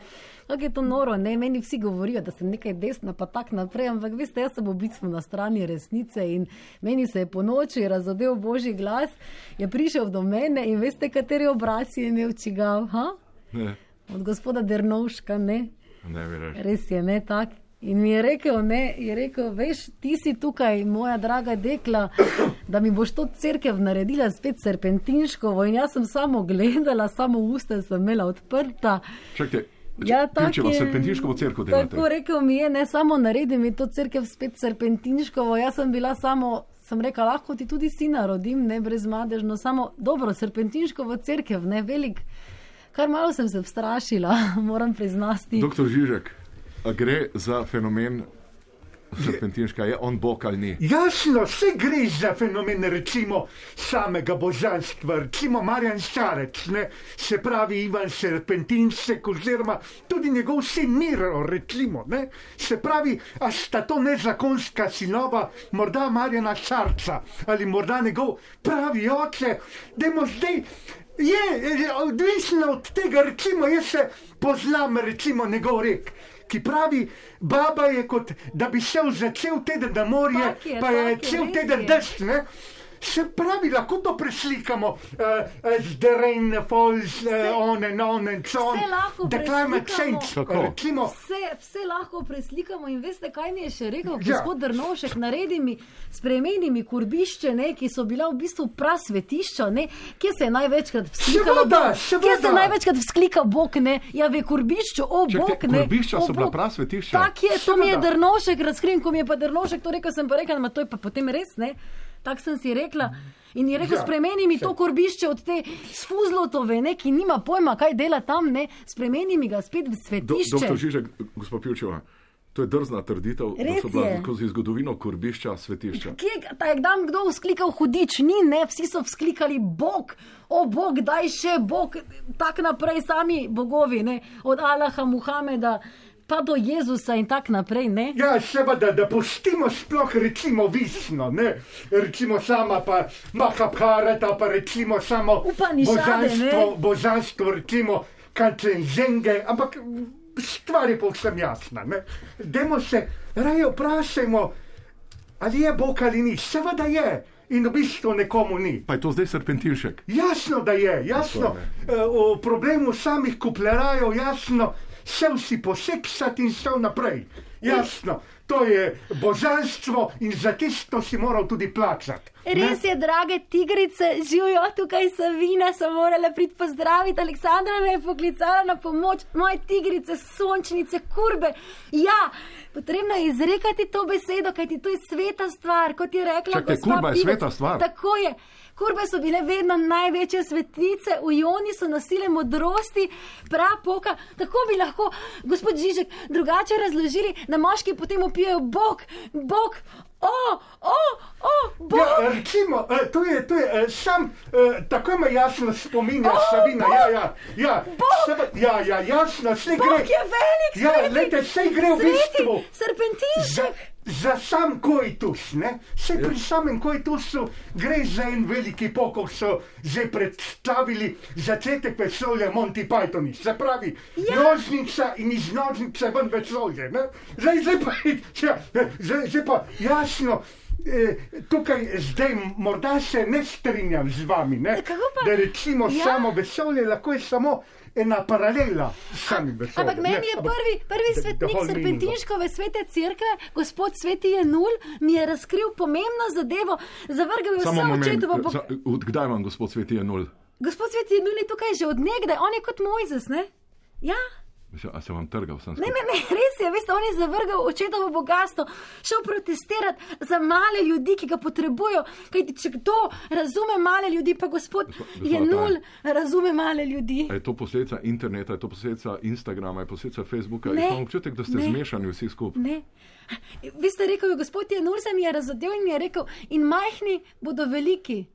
kako je to noro, ne, meni vsi govorijo, da sem nekaj desna, pa tak naprej, ampak veste, jaz sem v bistvu na strani resnice in meni se je po noči razodel božji glas, je prišel do mene in veste, kateri obraz je imel čigav, ha? Ne, Od gospoda Dernovška, ne, ne rekel. res je, ne, tak. In mi je rekel, ne, je rekel, veš, ti si tukaj, moja draga dekla, da mi boš to crkev naredila spet serpentinškovo. In jaz sem samo gledala, samo usta sem imela odprta. Čakajte, Ja, tak Pivčeva, je- serpentinškovo cerkev delate. Tako rekel mi je, ne samo naredi mi to crkev spet serpentinškovo. Jaz sem bila samo, sem rekla, lahko ti tudi sina rodim, ne brezmadežno, samo dobro, serpentinškovo crkev, ne velik. Kar malo sem se vstrašila, moram priznati. Doktor Žižek, a gre za fenomen serpentinška, je on bog ali ni? Jasno, vse gre za fenomen recimo samega božanstva, recimo Marjan Šarec, ne, se pravi Ivan Serpentinsek oziroma tudi njegov sin Miro, recimo, ne, se pravi, a sta to nezakonska sinova, morda Marjana Šarca ali morda njegov pravi oče, dajmo zdaj. Je je odvisno od tega, recimo, jaz se poznam, recimo, njegov rek. Ki pravi, baba je kot da bi šel za cel teden na morje, Tak je, pa je cel teden dež. Se pravi, lahko to preslikamo, uh, uh, the rain falls uh, on and on and so on. The climate change, recimo, Vse, vse lahko preslikamo in veste, kaj mi je še rekel Ja. gospod Drnovšek, naredi mi, spremeni mi kurbišče, ne, ki so bila v bistvu prasvetišča, ne, kje se je največkrat vzklikalo, Seveda, Bog? kje se seveda. največkrat vzklika Bog, ne, ja v kurbišču, o Čakaj, Bog, ne. kurbišča o so bila prasvetišča? Tak je, to mi je Seveda. Drnovšek razkril, ko mi je pa Drnovšek to rekel, sem pa rekel, ma to je pa potem res, ne. Tako sem si rekla. In je rekel, Ja, spremeni mi to korbišče od te sfuzlotove, ne, ki nima pojma, kaj dela tam, ne, spremeni mi ga spet v Do, svetišče. doktor Žižek, gospod Pivčeva, to je drzna trditev, da Res so bila je. skozi zgodovino kurbišča svetišča. Kje je kdaj kdo vzklikal hudič, ni, ne, vsi so vzklikali Bog, o Bog, daj še Bog, tako naprej, sami bogovi, ne, od Allaha, Muhameda, pa do Jezusa in tako naprej, ne. Ja, seveda, da pustimo sploh recimo visno, ne? recimo sama pa Mahabharata, pa recimo samo Upanišade, božanstvo, ne? božanstvo recimo Kancenzenge, ampak stvar je povsem jasna. Ne? Dajmo se, raje vprašajmo, ali je Bog ali ni. Seveda je in v bistvu nekomu ni. Pa je to zdaj serpentinšek. Jasno, da je, jasno. Eh, O problemu samih kuplerajev, jasno, šel si poseksati in šel naprej. Jasno, to je božanstvo in za tisto si moral tudi plačati. ne? Res je, drage tigrice, živijo tukaj Savina, sem morala priti pozdraviti. Aleksandra me je poklicala na pomoč, moje tigrice, sončnice, kurbe. Ja, potrebno je izrekati to besedo, kajti to je sveta stvar, kot je rekla Čakaj, gospa kurba je Pivec. sveta stvar? Tako je. Kurbe so bile vedno največje svetnice, v Joni so nosile modrosti, prapoka. Tako bi lahko, gospod Žižek, drugače razložili, da moški potem opijajo Bog, Bog, o, o, o, Bog. Ja, recimo, eh, to je, to je eh, sam, eh, tako me jasno spominja Savina. Ja, ja, ja, seveda, ja, ja, jasno, vse Bog gre. je velik, Ja, sveti, glejte, vse gre v sveti, bistvu. Za, serpentinček. Za sam koitus, ne? Vse pri samem koitusu gre za en veliki pokol, so že predstavili začetek vesolja Monty Pythoni. Se pravi, ja. nožnica in iz nožnice ven vesolje, ne? Zdaj, zdaj pa, ja, zdaj, zdaj pa jasno. eh, Tukaj zdaj morda se ne strinjam z vami, ne? Kako pa- da recimo ja. samo vesolje lahko je samo ena paralela s samim vesoljem. Ampak meni ne, je prvi, prvi svetnik Serpentinškove svete cerkve, gospod Sveti Jenul, mi je razkril pomembno zadevo, zavrgal je vse moment, očetovo. Bo... za, od kdaj vam gospod sveti je nul? Gospod Sveti Jenul je tukaj že od nekdaj, on je kot Mojzes, ne? Ja. A se vam trga vsem Ne, ne, ne, res je, veste, on je zavrgal očetovo bogatstvo, šel protestirati za male ljudi, ki ga potrebujejo. Kajti, če kdo razume male ljudi, pa gospod gospod je nul, razume male ljudi. A je to posledica interneta, je to posledica Instagrama, je posledica Facebooka? Ne, Imam občutek, da ste ne. zmešani vsi skupaj. Ne. Vi ste rekel, gospod je nul, se mi je razodel in mi je rekel, in majhni bodo veliki.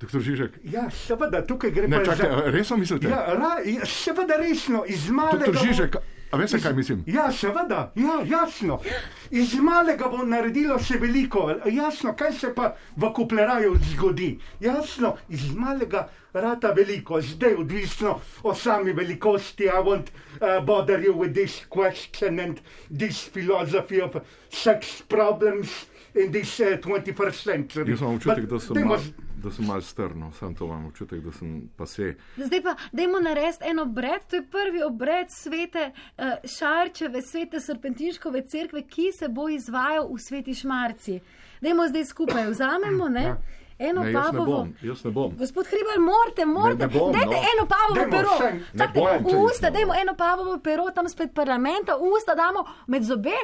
Doktor Žižek, Ja, seveda, tukaj gre ne čakaj, za... resno mislite? Ja, ra, ja, seveda resno, iz malega... Doktor Žižek, a veste, kaj mislim? Ja, seveda, ja, jasno. Iz malega bo naredilo še veliko, jasno, kaj se pa v kupleraju zgodi. Jasno, iz malega rata veliko, zdaj odvisno od sami velikosti. I won't uh, bother you with this question and this philosophy of sex problems in this uh, 21st century. Jaz imam občutek, da sem da sem mal strno, sam to imam občutek, da sem pa se. Zdaj pa, dajmo narediti en obred, to je prvi obred svete uh, Šarčeve, svete Serpentinškove cerkve, ki se bo izvajal v sveti Šmarci. Dajmo zdaj skupaj, vzamemo, ne? Eno Ne, jaz ne pavovo. bom, jaz ne bom. Gospod Hribar, morate, morate. ne bom, Dajte no. eno pavovo Dajmo, pero. ne Čakajte, usta, dajmo eno pavovo pero tam spred parlamenta, usta damo med zobe.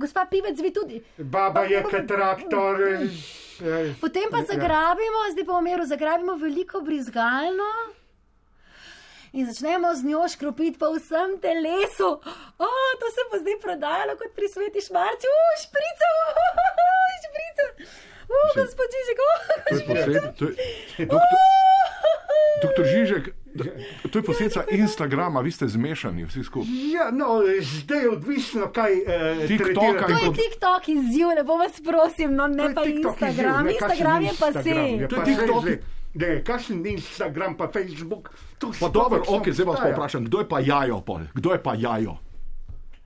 Gospa Pivec, vi tudi. Baba je kot traktor. eh, Potem pa Ja. zagrabimo, zdaj pa v meru, zagrabimo veliko brizgalno. In začnemo z njo škropiti po vsem telesu. O, to se bo zdaj prodajalo kot pri sveti šmarci. Uf, šprica, uf, šprica. Uf, gospod Žižek, posledica. to je- Doktor, doktor To je posledica Instagrama, vi ste zmešani vsi skupaj. Ja, no, zdaj je odvisno, kaj eh, TikToka To in je TikTok izziv, lepo vas prosim, no To ne je pa TikTok izziv, Instagram. ne, kakšen Instagram je pa Instagram, se. je To je pa TikTok. Ne, kakšen Instagram, pa Facebook. to Pa dobro, ne ok, zdaj vas pa vprašam, kdo je pa jajo pol? Kdo je pa jajo?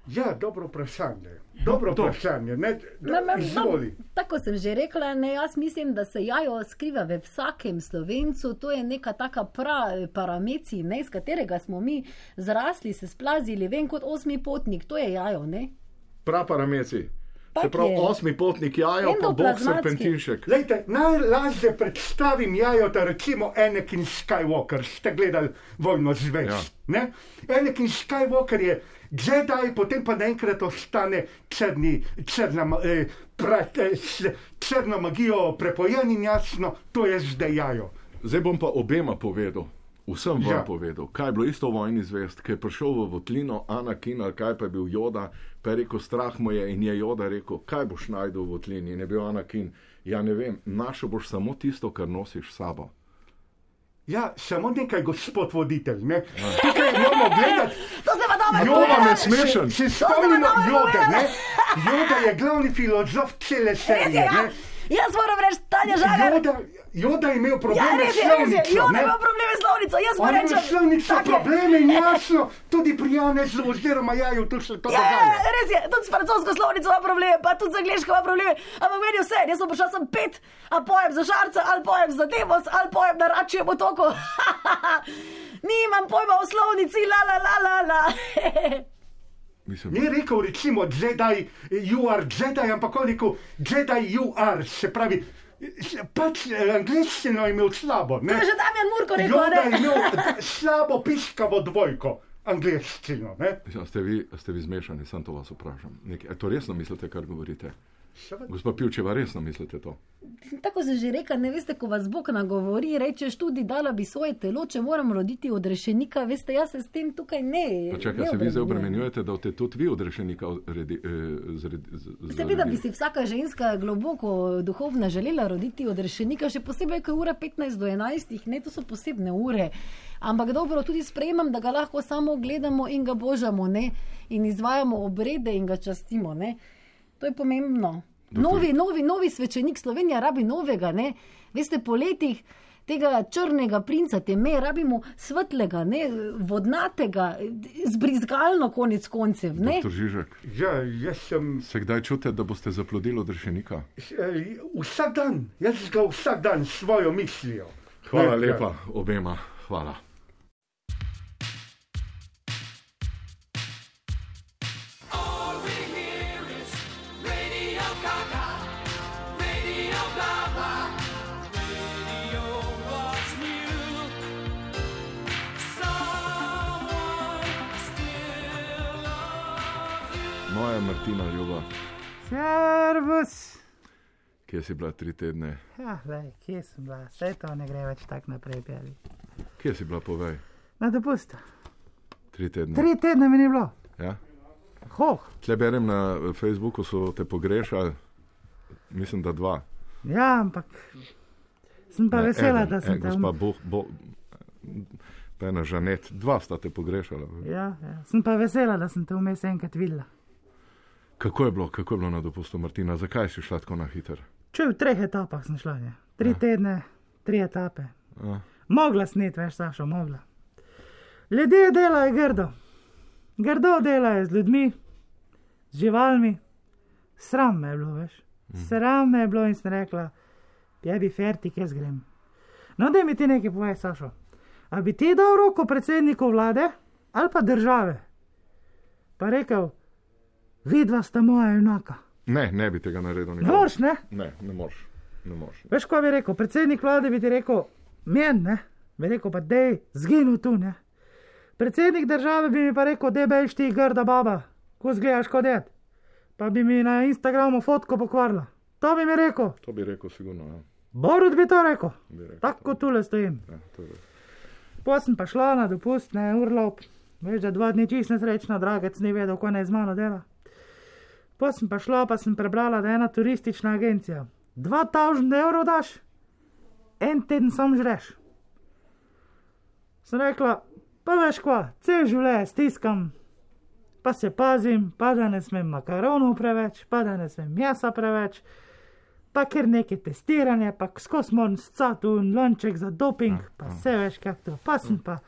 Ja, dobro vprašanje. Dobro To. vprašanje. Ne, Ma, ma, izvoli. ma, tako sem že rekla, ne, jaz mislim, da se jajo skriva v vsakem slovencu. To je neka taka pra, parameci, ne, iz katerega smo mi zrasli, se splazili, vem kot osmi potnik, to je jajo. Ne? Prav parameci. Tak Se pravi, je. osmi potnik jajo, pa bog serpentinšek. Lejte, najlažje predstavim jajo, da recimo Anakin Skywalker, ste gledali Vojno zvezd. Ja. Anakin Skywalker je Jedi, potem pa naenkrat ostane črni, črna, eh, pra, eh, črno magijo prepojen in jasno, to je zdaj jajo. Zdaj bom pa obema povedal. Vsem vam Ja. ja. povedal, kaj je bilo isto v vojni zvest, ki je prišel v Votlino, Anakin ali kaj pa je bil Joda, pa je rekel, strah mu je in je Joda rekel, kaj boš najdel v Votlini in je bil Anakin, ja ne vem, našel boš samo tisto, kar nosiš s sabo. Ja, samo nekaj, gospod voditelj. Ne? Tukaj moramo gledati. To se pa dobro Joda me smešen. Se spomnimo Jode, ne? Joda je glavni filozof cele je, serije. ja. Jaz moram reči, Tanja Žagar. Joda, Joda je imel Ja, probleme res s je, je, slovnico. Jon ne. ima probleme s slovnico, jaz ima reči. slovnico je. probleme in jasno, tudi pri Janezu oziroma Jaju tu se to Ja, ja, dogaja. ja, res je, tudi s francosko slovnico ima probleme, pa tudi z angliško ima probleme. Ampak meni je vse, jaz sem prišel sem pet, a pojem za žarca, ali pojem za demos, ali pojem na račjem otoku. Nimam pojma o slovnici, la la la la la. Mislim, Ni rekel recimo Jedi, you are Jedi, ampak on rekel Jedi, you are, se pravi, pač eh, angliščino je imel slabo. To Ne? je že Damjan Murko rekel, Joda je imel slabo piskavo dvojko, angliščino. Ne? mislim, a ste, vi, ste vi zmešani, sem to vas vprašam. Nekaj, a to resno mislite, kar govorite? Gospa Pivčeva, resno mislite to? Tako sem že rekel, ne veste, ko vas Bog nagovori, rečeš tudi, dala bi svoje telo, če moram roditi od rešenika, veste, jaz se s tem tukaj ne. Pa čakaj, ne se vi zdaj obremenjujete, da boste tudi vi odrešenika redi, eh, zredi, z, Seveda bi si vsaka ženska globoko duhovna želela roditi od rešenika, še posebej, ko je ura 15 do 11, ne, to so posebne ure. Ampak dobro, tudi sprejemam, da ga lahko samo gledamo in ga božamo, ne, in izvajamo obrede in ga častimo, ne. To je pomembno. Novi, novi, novi svečenik Slovenija rabi novega, ne. Veste, po letih tega črnega princa, te me rabimo svetlega, ne, vodnatega, zbrizgalno konec koncev, ne. Doktor Ja, jaz sem se kdaj čutite, da boste zaplodili odrešenika? vsak dan, jaz ga vsak dan s svojo mislijo. Hvala Ne, lepa obema, hvala. Moja Martina Ljuba, Servus. kje si bila tri tedne? Ja, lej, kje sem bila? Vse to ne gre več tako naprej, peli. Kje si bila, povej? Na dopustu. Tri tedne. Tri tedne mi ni bilo. Ja? Hoh, Tle berem na eh, Facebooku, so te pogrešali, mislim, da dva. ja, ampak sem pa Ne, vesela, eden, da sem en, te Gospa um... Boh, bo, pa ena žanet, dva sta te pogrešala. ja, ja. Sem pa vesela, da sem te vmes enkrat videla. Kako je bilo, kako je bilo na dopustu, Martina? Zakaj si šla tako na hiter? Če v treh etapah sem šla, ne. Tri ja. tedne, tri etape. Ja. Mogla snet, veš, Sašo, mogla. Ljudje delajo grdo. Grdo delajo z ljudmi, z živalmi. Sram me je bilo, veš. Sram me je bilo in sem rekla, je bi fertik, jaz grem. No, da mi ti nekaj povej, Sašo. A bi ti dal roko predsedniku vlade ali pa države? Pa rekel, vidva sta moja junaka. Ne, ne bi tega naredil. Ne nikoli. moreš, ne? Ne, ne moreš. Ne moreš. Veš, kaj bi rekel? Predsednik vlade bi ti rekel, men, ne, bi rekel, pa dej, zginil tu, ne. Predsednik države bi mi pa rekel, da bejš ti grda baba, ko zgledaš kot ded. Pa bi mi na Instagramu fotko pokvarila. To bi mi rekel. To bi rekel, sigurno. Ja. Borut bi to rekel. Bi rekel, Tako kot tule stojim. Ja, to je res. Pa šla na dopust, ne urlop. Veš, da dva dni čist nesrečna, dragec ni vedel, kaj naj z mano dela. Pa sem pa šla, pa sem prebrala, da je ena turistična agencija. 2000 evrov daš, en teden sam žreš. Sem rekla, pa veš kva, cel življenje stiskam, pa se pazim, pa da ne smem makaronov preveč, pa da ne smem mesa preveč, pa ker neke testiranje, pa skozi moram scati in lonček za doping, pa vse veš, kako to, pa sem pa.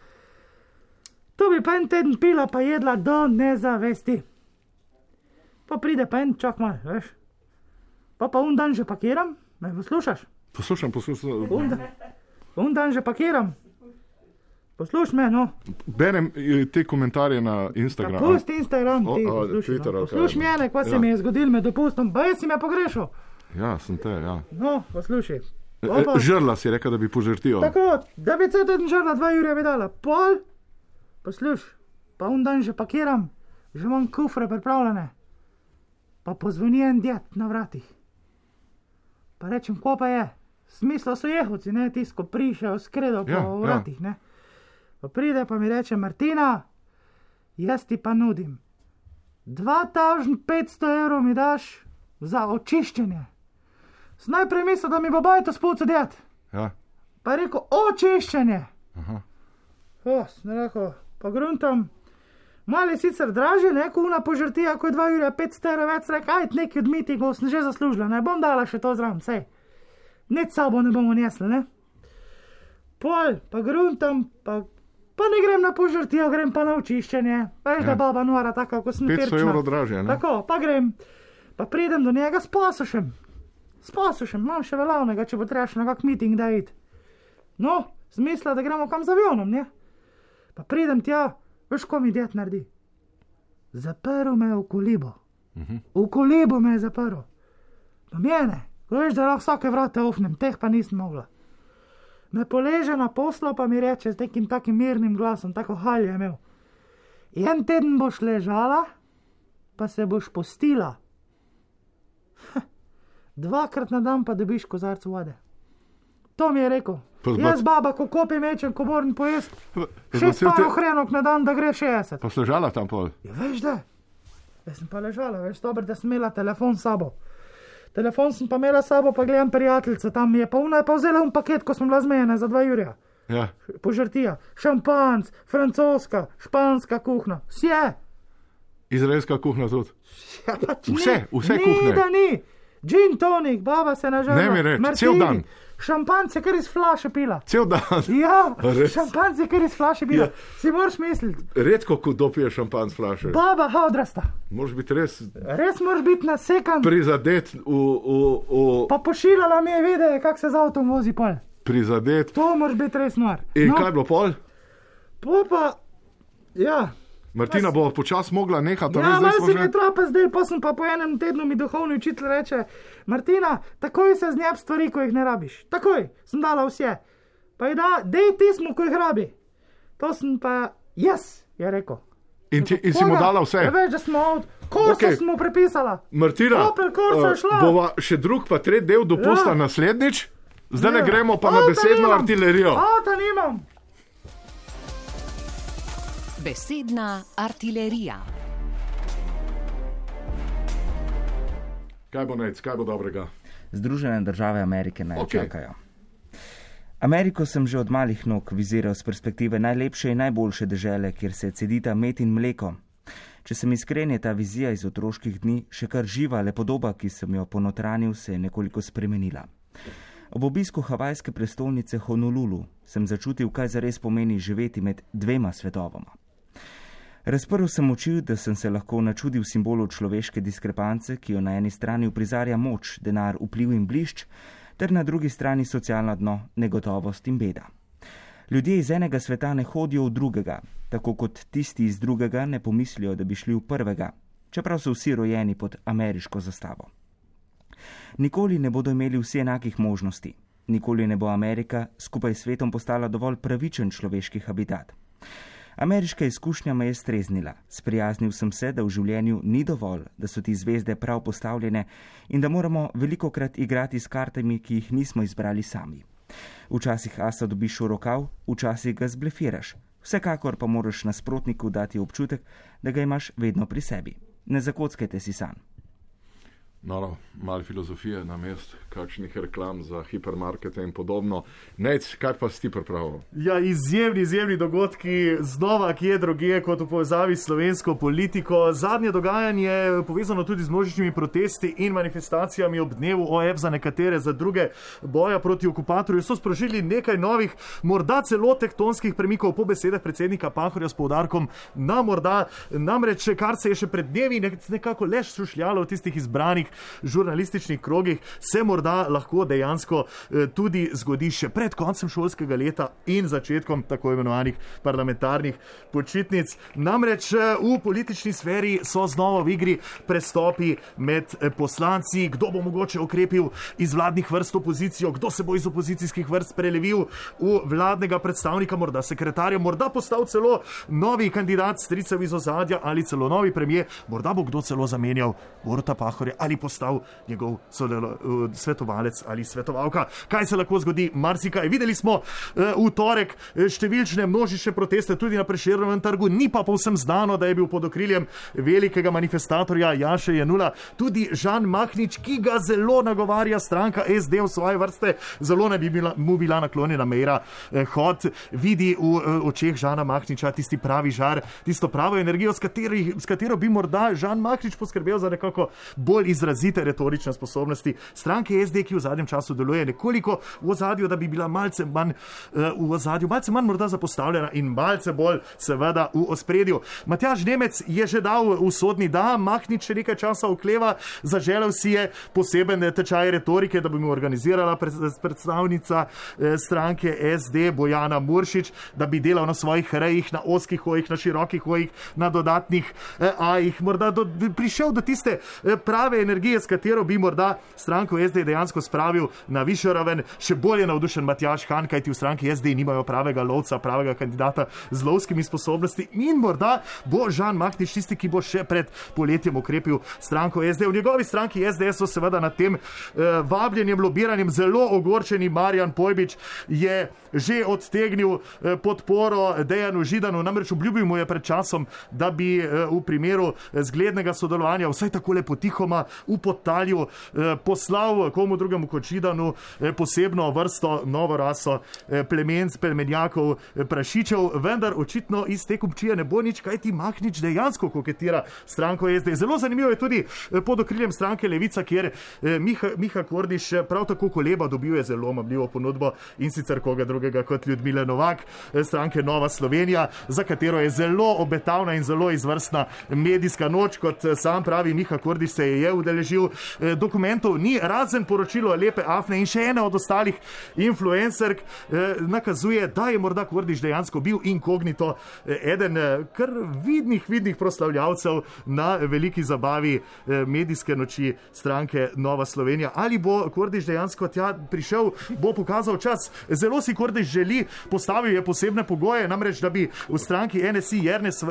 To bi pa en teden pila, pa jedla do nezavesti. Pa pride pa en čak mal, veš. Pa pa un dan že pakiram, me poslušaš? Poslušam, poslušam. Un, da, un dan že pakiram. Poslušaj me, no. Berem eh, te komentarje na Instagramu. Pusti Instagram, ti O, o, poslušaj. Twitter, No. ali kaj? Poslušaj mene, kaj se Ja. mi je zgodilo med dopustom, pa jaz si me pogrešal. Ja, sem te, ja. No, poslušaj. E, Opa. Žrla si rekel, da bi požrtil. Tako, da bi cel teden žrla dva jurja bi dala, pol, poslušaj, pa un dan že pakiram, že imam kufre pripravljene. Pa pozvoni en djed na vratih. Pa rečem, ko pa je, smisla so jehovci, ne tisko prišel, skredo po Ja, ja, ja. vratih, ne. Pa pride pa mi reče, Martina, jaz ti pa nudim. 2500 evrov mi daš za očiščenje. Najprej mislil, da mi bo bajto spucu djed. Ja. Pa je rekel, očiščenje. Aha. O, sem rekel, pa gruntam. Malo je sicer dražje, ne kuna požrtija, kot 2 ure, 500 evrov več, rekel, aj neki od mitingov sem že zaslužila, ne bom dala še to zraven, sej. Nič sabo ne bomo nesli, ne. Pol, pa gruntam, pa, pa ne grem na požrtijo, grem pa na očiščenje. Veš, ja. da baba nora, tako kot sem 500 firčna. evrov dražje, ne? Tako, pa grem, pa pridem do njega s posušem. S posušem, imam še velavnega, če bo treba še na kak miting da iti. No, smisla, da gremo kam z avionom, ne? Pa pridem tja, veš, ko mi ded naredi. Zaprl me je v kolibo. Mhm. V kolibo me je zaprl. Pa mene, ko veš, da lahko vsake vrate ofnem, teh pa nisem mogla. Me poleže na poslo, pa mi reče z nekim takim mirnim glasom, tako halje je imel. En teden boš ležala, pa se boš postila. Dvakrat na dan pa dobiš kozarc vode. To mi je rekel. Pa zba- Jaz, baba, ko kopi mečem, ko moram pojesti. Šest cel te- hrenok na dan, da gre 60. Pa sležala tam pol. Ja, veš da. Jaz sem pa ležala, veš, dobro, da sem imela telefon s sabo. Telefon sem pa imela s sabo, pa gledam prijateljico, tam mi je pa una je pa vzela un paket, ko smo bila zmejena za dva jurja. Ja. Požrtija, šampanc, francoska, španska kuhna, vse. Izraelska kuhna tudi. Ja, pač Vse, ni, vse ni, kuhne. da ni. Gin tonik, baba se nažala. Ne mi reč, cel dan. Šampanc je kar iz flaše pila. Cel dan. Ja, res? šampanc je kar iz flaše pila. Ja. Si moraš misliti, Redko, ko dopije šampan s flaše. baba ha odrasta. Moraš biti res Res moraš biti nasekan. prizadet, v, v, v, Pa pošiljala mi je videe, kako se z avtom vozi pol. prizadet. To moraš biti res nor. In no, kaj bilo pol? po pa, ja. Martina bo počasi mogla nehati, Ja, malo se mi že. trapa zdaj, pa sem pa po enem tednu mi duhovni učitelj reče: Martina, takoj se znjab stvari, ko jih ne rabiš. Takoj sem dala vse. Pa je da, dej pismo, ko jih rabi. To sem pa jaz, je rekel. In, ti, in si mu dala vse. Ja, veš, da smo od Okej. okay. smo prepisala. Martina, Opel Corsa je eh, šla. bova še drug, pa tretji del dopusta Ja. naslednjič. Zdaj Ja. ne gremo pa na Avta besedno artilerijo. Avta nimam. Besedna artilerija. Kaj bo nec, kaj bo dobrega? Združene države Amerike naj okay. čakajo. Ameriko sem že od malih nog viziral z perspektive najlepše in najboljše dežele, kjer se cedita med in mleko. Če sem iskren, je ta vizija iz otroških dni še kar živa, le podoba, ki sem jo ponotranil, se je nekoliko spremenila. Ob obisku havajske prestolnice Honolulu sem začutil, kaj zares pomeni živeti med dvema svetovoma. Razprl sem oči, da sem se lahko načudil simbolu človeške diskrepance, ki jo na eni strani uprizarja moč, denar, vpliv in blišč, ter na drugi strani socialno dno, negotovost in beda. Ljudje iz enega sveta ne hodijo v drugega, tako kot tisti iz drugega ne pomislijo, da bi šli v prvega, čeprav so vsi rojeni pod ameriško zastavo. Nikoli ne bodo imeli vsi enakih možnosti, nikoli ne bo Amerika skupaj s svetom postala dovolj pravičen človeški habitat. Ameriška izkušnja me je streznila. Sprijaznil sem se, da v življenju ni dovolj, da so ti zvezde prav postavljene in da moramo veliko krat igrati s kartami, ki jih nismo izbrali sami. Včasih asa dobiš v rokav, včasih ga zblefiraš. Vsekakor pa moraš nasprotniku dati občutek, da ga imaš vedno pri sebi. Ne zakockajte si san. No, no, malo filozofije na mest, kakšnih reklam za hipermarkete in podobno. Nec, kaj pa si ti pripravil? Ja, izjemni, izjemni dogodki, znova kje druge kot v povezavi s slovensko politiko. Zadnje dogajanje je povezano tudi z množičnimi protesti in manifestacijami ob dnevu OF za nekatere, za druge boja proti okupatorju. So sprožili nekaj novih, morda celo tektonskih premikov po besedah predsednika Pahorja s poudarkom na morda. Namreč, kar se je še pred dnevi nekako le šušljalo v tistih izbranih žurnalističnih krogih, se morda lahko dejansko eh, tudi zgodi še pred koncem šolskega leta in začetkom tako imenovanih parlamentarnih počitnic. Namreč eh, v politični sferi so znova v igri prestopi med eh, poslanci, kdo bo mogoče okrepil iz vladnih vrst opozicijo, kdo se bo iz opozicijskih vrst prelevil v vladnega predstavnika, morda sekretarja, morda postal celo novi kandidat stricev iz ozadja ali celo novi premijer, morda bo kdo celo zamenjal Boruta Pahorja ali postal njegov sodelo, svetovalec ali svetovalka. Kaj se lahko zgodi? Marsikaj. Videli smo uh, v torek eh, številčne množične proteste tudi na Prešernovem trgu, ni pa povsem znano, da je bil pod okriljem velikega manifestatorja Jaša Janula tudi Žan Mahnič, ki ga zelo nagovarja stranka SD v svoje vrste, zelo ne bi bila, mu bila naklonjena mera eh, hod, vidi v eh, očeh Žana Mahniča tisti pravi žar, tisto pravo energijo, s, kateri, s katero bi morda Žan Mahnič poskrbel za nekako bolj izrazite retorične sposobnosti stranke SD, ki v zadnjem času deluje nekoliko v ozadju, da bi bila malce manj uh, v ozadju, malce manj morda zapostavljena in malce bolj seveda v ospredju. Matjaž Nemec je že dal usodni da, Mahnič še nekaj časa okleva, zaželel si je poseben tečaj retorike, da bi mu organizirala pred- predstavnica eh, stranke SD Bojana Muršič, da bi delal na svojih rejih, na oskih hojih, na širokih hojih, na dodatnih eh, ajih, morda do, prišel do tiste prave energije, s katero bi morda stranko SD dejansko spravil na višjo raven. Še bolj je navdušen Matjaš Han, kajti v stranki SD nimajo pravega lovca, pravega kandidata z lovskimi sposobnosti in morda bo Žan Mahnič tisti, ki bo še pred poletjem okrepil stranko SD. V njegovi stranki SDS so seveda nad tem eh, vabljenjem, lobiranjem zelo ogorčeni Marjan Pojbič je že odtegnil eh, podporo Dejanu Židanu, namreč obljubil mu je pred časom, da bi eh, v primeru eh, zglednega sodelovanja vsaj takole potihoma v podtalju eh, poslal komu drugemu kot Židanu eh, posebno vrsto, novo raso eh, plemenc, plemenjakov, eh, prašičev, vendar očitno iz te kupčije ne bo nič, kaj ti Mahnič dejansko koketira stranko SD. Zelo zanimivo je tudi pod okriljem stranke Levica, kjer Miha, Miha Kordiš prav tako koleba dobil je zelo mamljivo ponudbo in sicer koga drugega kot Ljudmila Novak, stranke Nova Slovenija, za katero je zelo obetavna in zelo izvrstna medijska noč, kot sam pravi Miha Kordiš se je udeležil. Eh, Dokumentov ni, razen poročilo Lepe Afne in še ena od ostalih influencerk eh, nakazuje, da je morda Kordiš dejansko bil inkognito eh, eden eh, kar vidnih, vidnih proslavljavcev na veliki zabavi eh, medijske noči stranke Nova Slovenija. Ali bo Kordiš dejansko tja prišel, bo pokazal čas. Zelo si Kordiš želi, postavil je posebne pogoje, namreč da bi v stranki NSI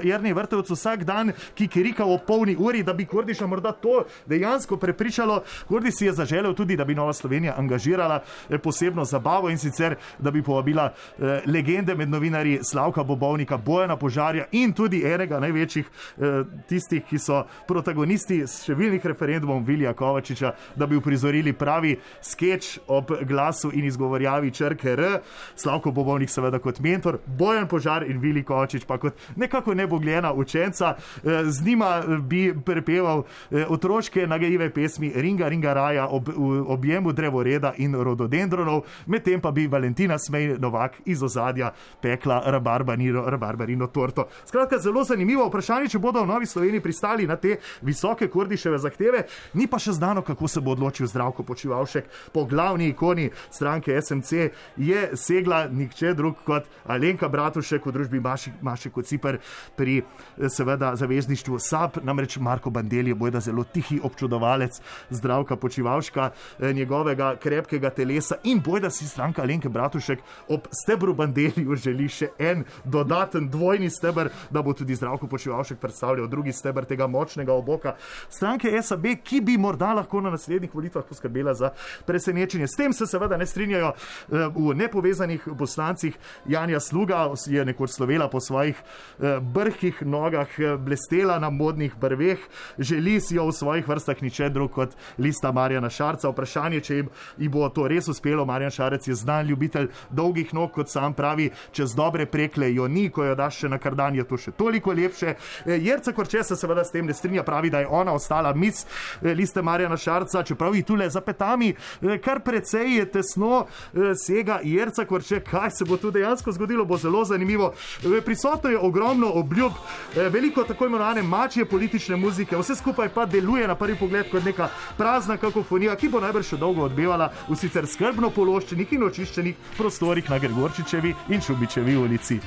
Jernej Vrtovec vsak dan kikirikal o polni uri, da bi Kordiša morda to dejansko prepričalo. Kordiš si je zaželel tudi, da bi Nova Slovenija angažirala eh, posebno zabavo in sicer, da bi povabila eh, legende med novinarji Slavka Bobovnika, Bojana Požarja in tudi enega največjih eh, tistih, ki so protagonisti številnih referendumov Vilija Kovačiča, da bi uprizorili pravi sketch ob glasu in izgovorjavi črke R. Slavko Bobovnik seveda kot mentor, Bojan Požar in Vili Kovačič pa kot nekako nebogljena učenca. Eh, Z njima eh, bi prepeval eh, otroške nagajive pesmi Ringa Ringa Raja ob v objemu drevoreda in rododendronov, medtem pa bi Valentina Smej Novak iz ozadja pekla rabarbarino, rabarbarino torto. Skratka, zelo zanimivo vprašanje, če bodo v Novi Sloveniji pristali na te visoke kurdiševe zahteve. Ni pa še znano, kako se bo odločil zdravko počivalšek. Po glavni ikoni stranke SMC je segla nihče drug kot Alenka Bratušek v družbi Maši, Maši Kociper pri seveda zavezništvu SAP, namreč Marko Bandeli je bojda zelo tihi občudovalec zdravka počivalška, eh, njegovega krepkega telesa in bojda si stranka Alenke Bratušek ob stebru Bandeliju želi še en dodaten dvojni stebr, da bo tudi zdravko počivalšek predstavljal drugi stebr tega močnega oboka stranke SAB, ki bi morda lahko na naslednjih volitvah poskrbela za presenečenje. S tem se seveda ne strinjajo eh, v nepovezanih poslancih. Janja Sluga je nekoč slovela po svojih eh, brhkih nogah, blestela na modnih brveh, želi si jo v svojih vrstah niče drug kot lista Marjana Šarca. Vprašanje, če jim, jim bo to res uspelo. Marjan Šarec je znan ljubitelj dolgih nog, kot sam pravi, čez dobre prekle jo ni, ko jo daš še na kardan, je to še toliko lepše. Eh, Jerca Korče se seveda s tem ne strinja, pravi, da je ona ostala mis eh, liste Marjana Šarca, čeprav ji tule za petami eh, kar precej je tesno sega Jerca Korče, kaj se bo tu dejansko zgodilo, bo zelo zanimivo. Prisotno je ogromno obljub, veliko tako imenovane mačje politične muzike, vse skupaj pa deluje na prvi pogled kot neka prazna kakofonija, ki bo najbrž še dolgo odbevala v sicer skrbno pološčenih in očiščenih prostorih na Gregorčičevi in Šubičevi ulici.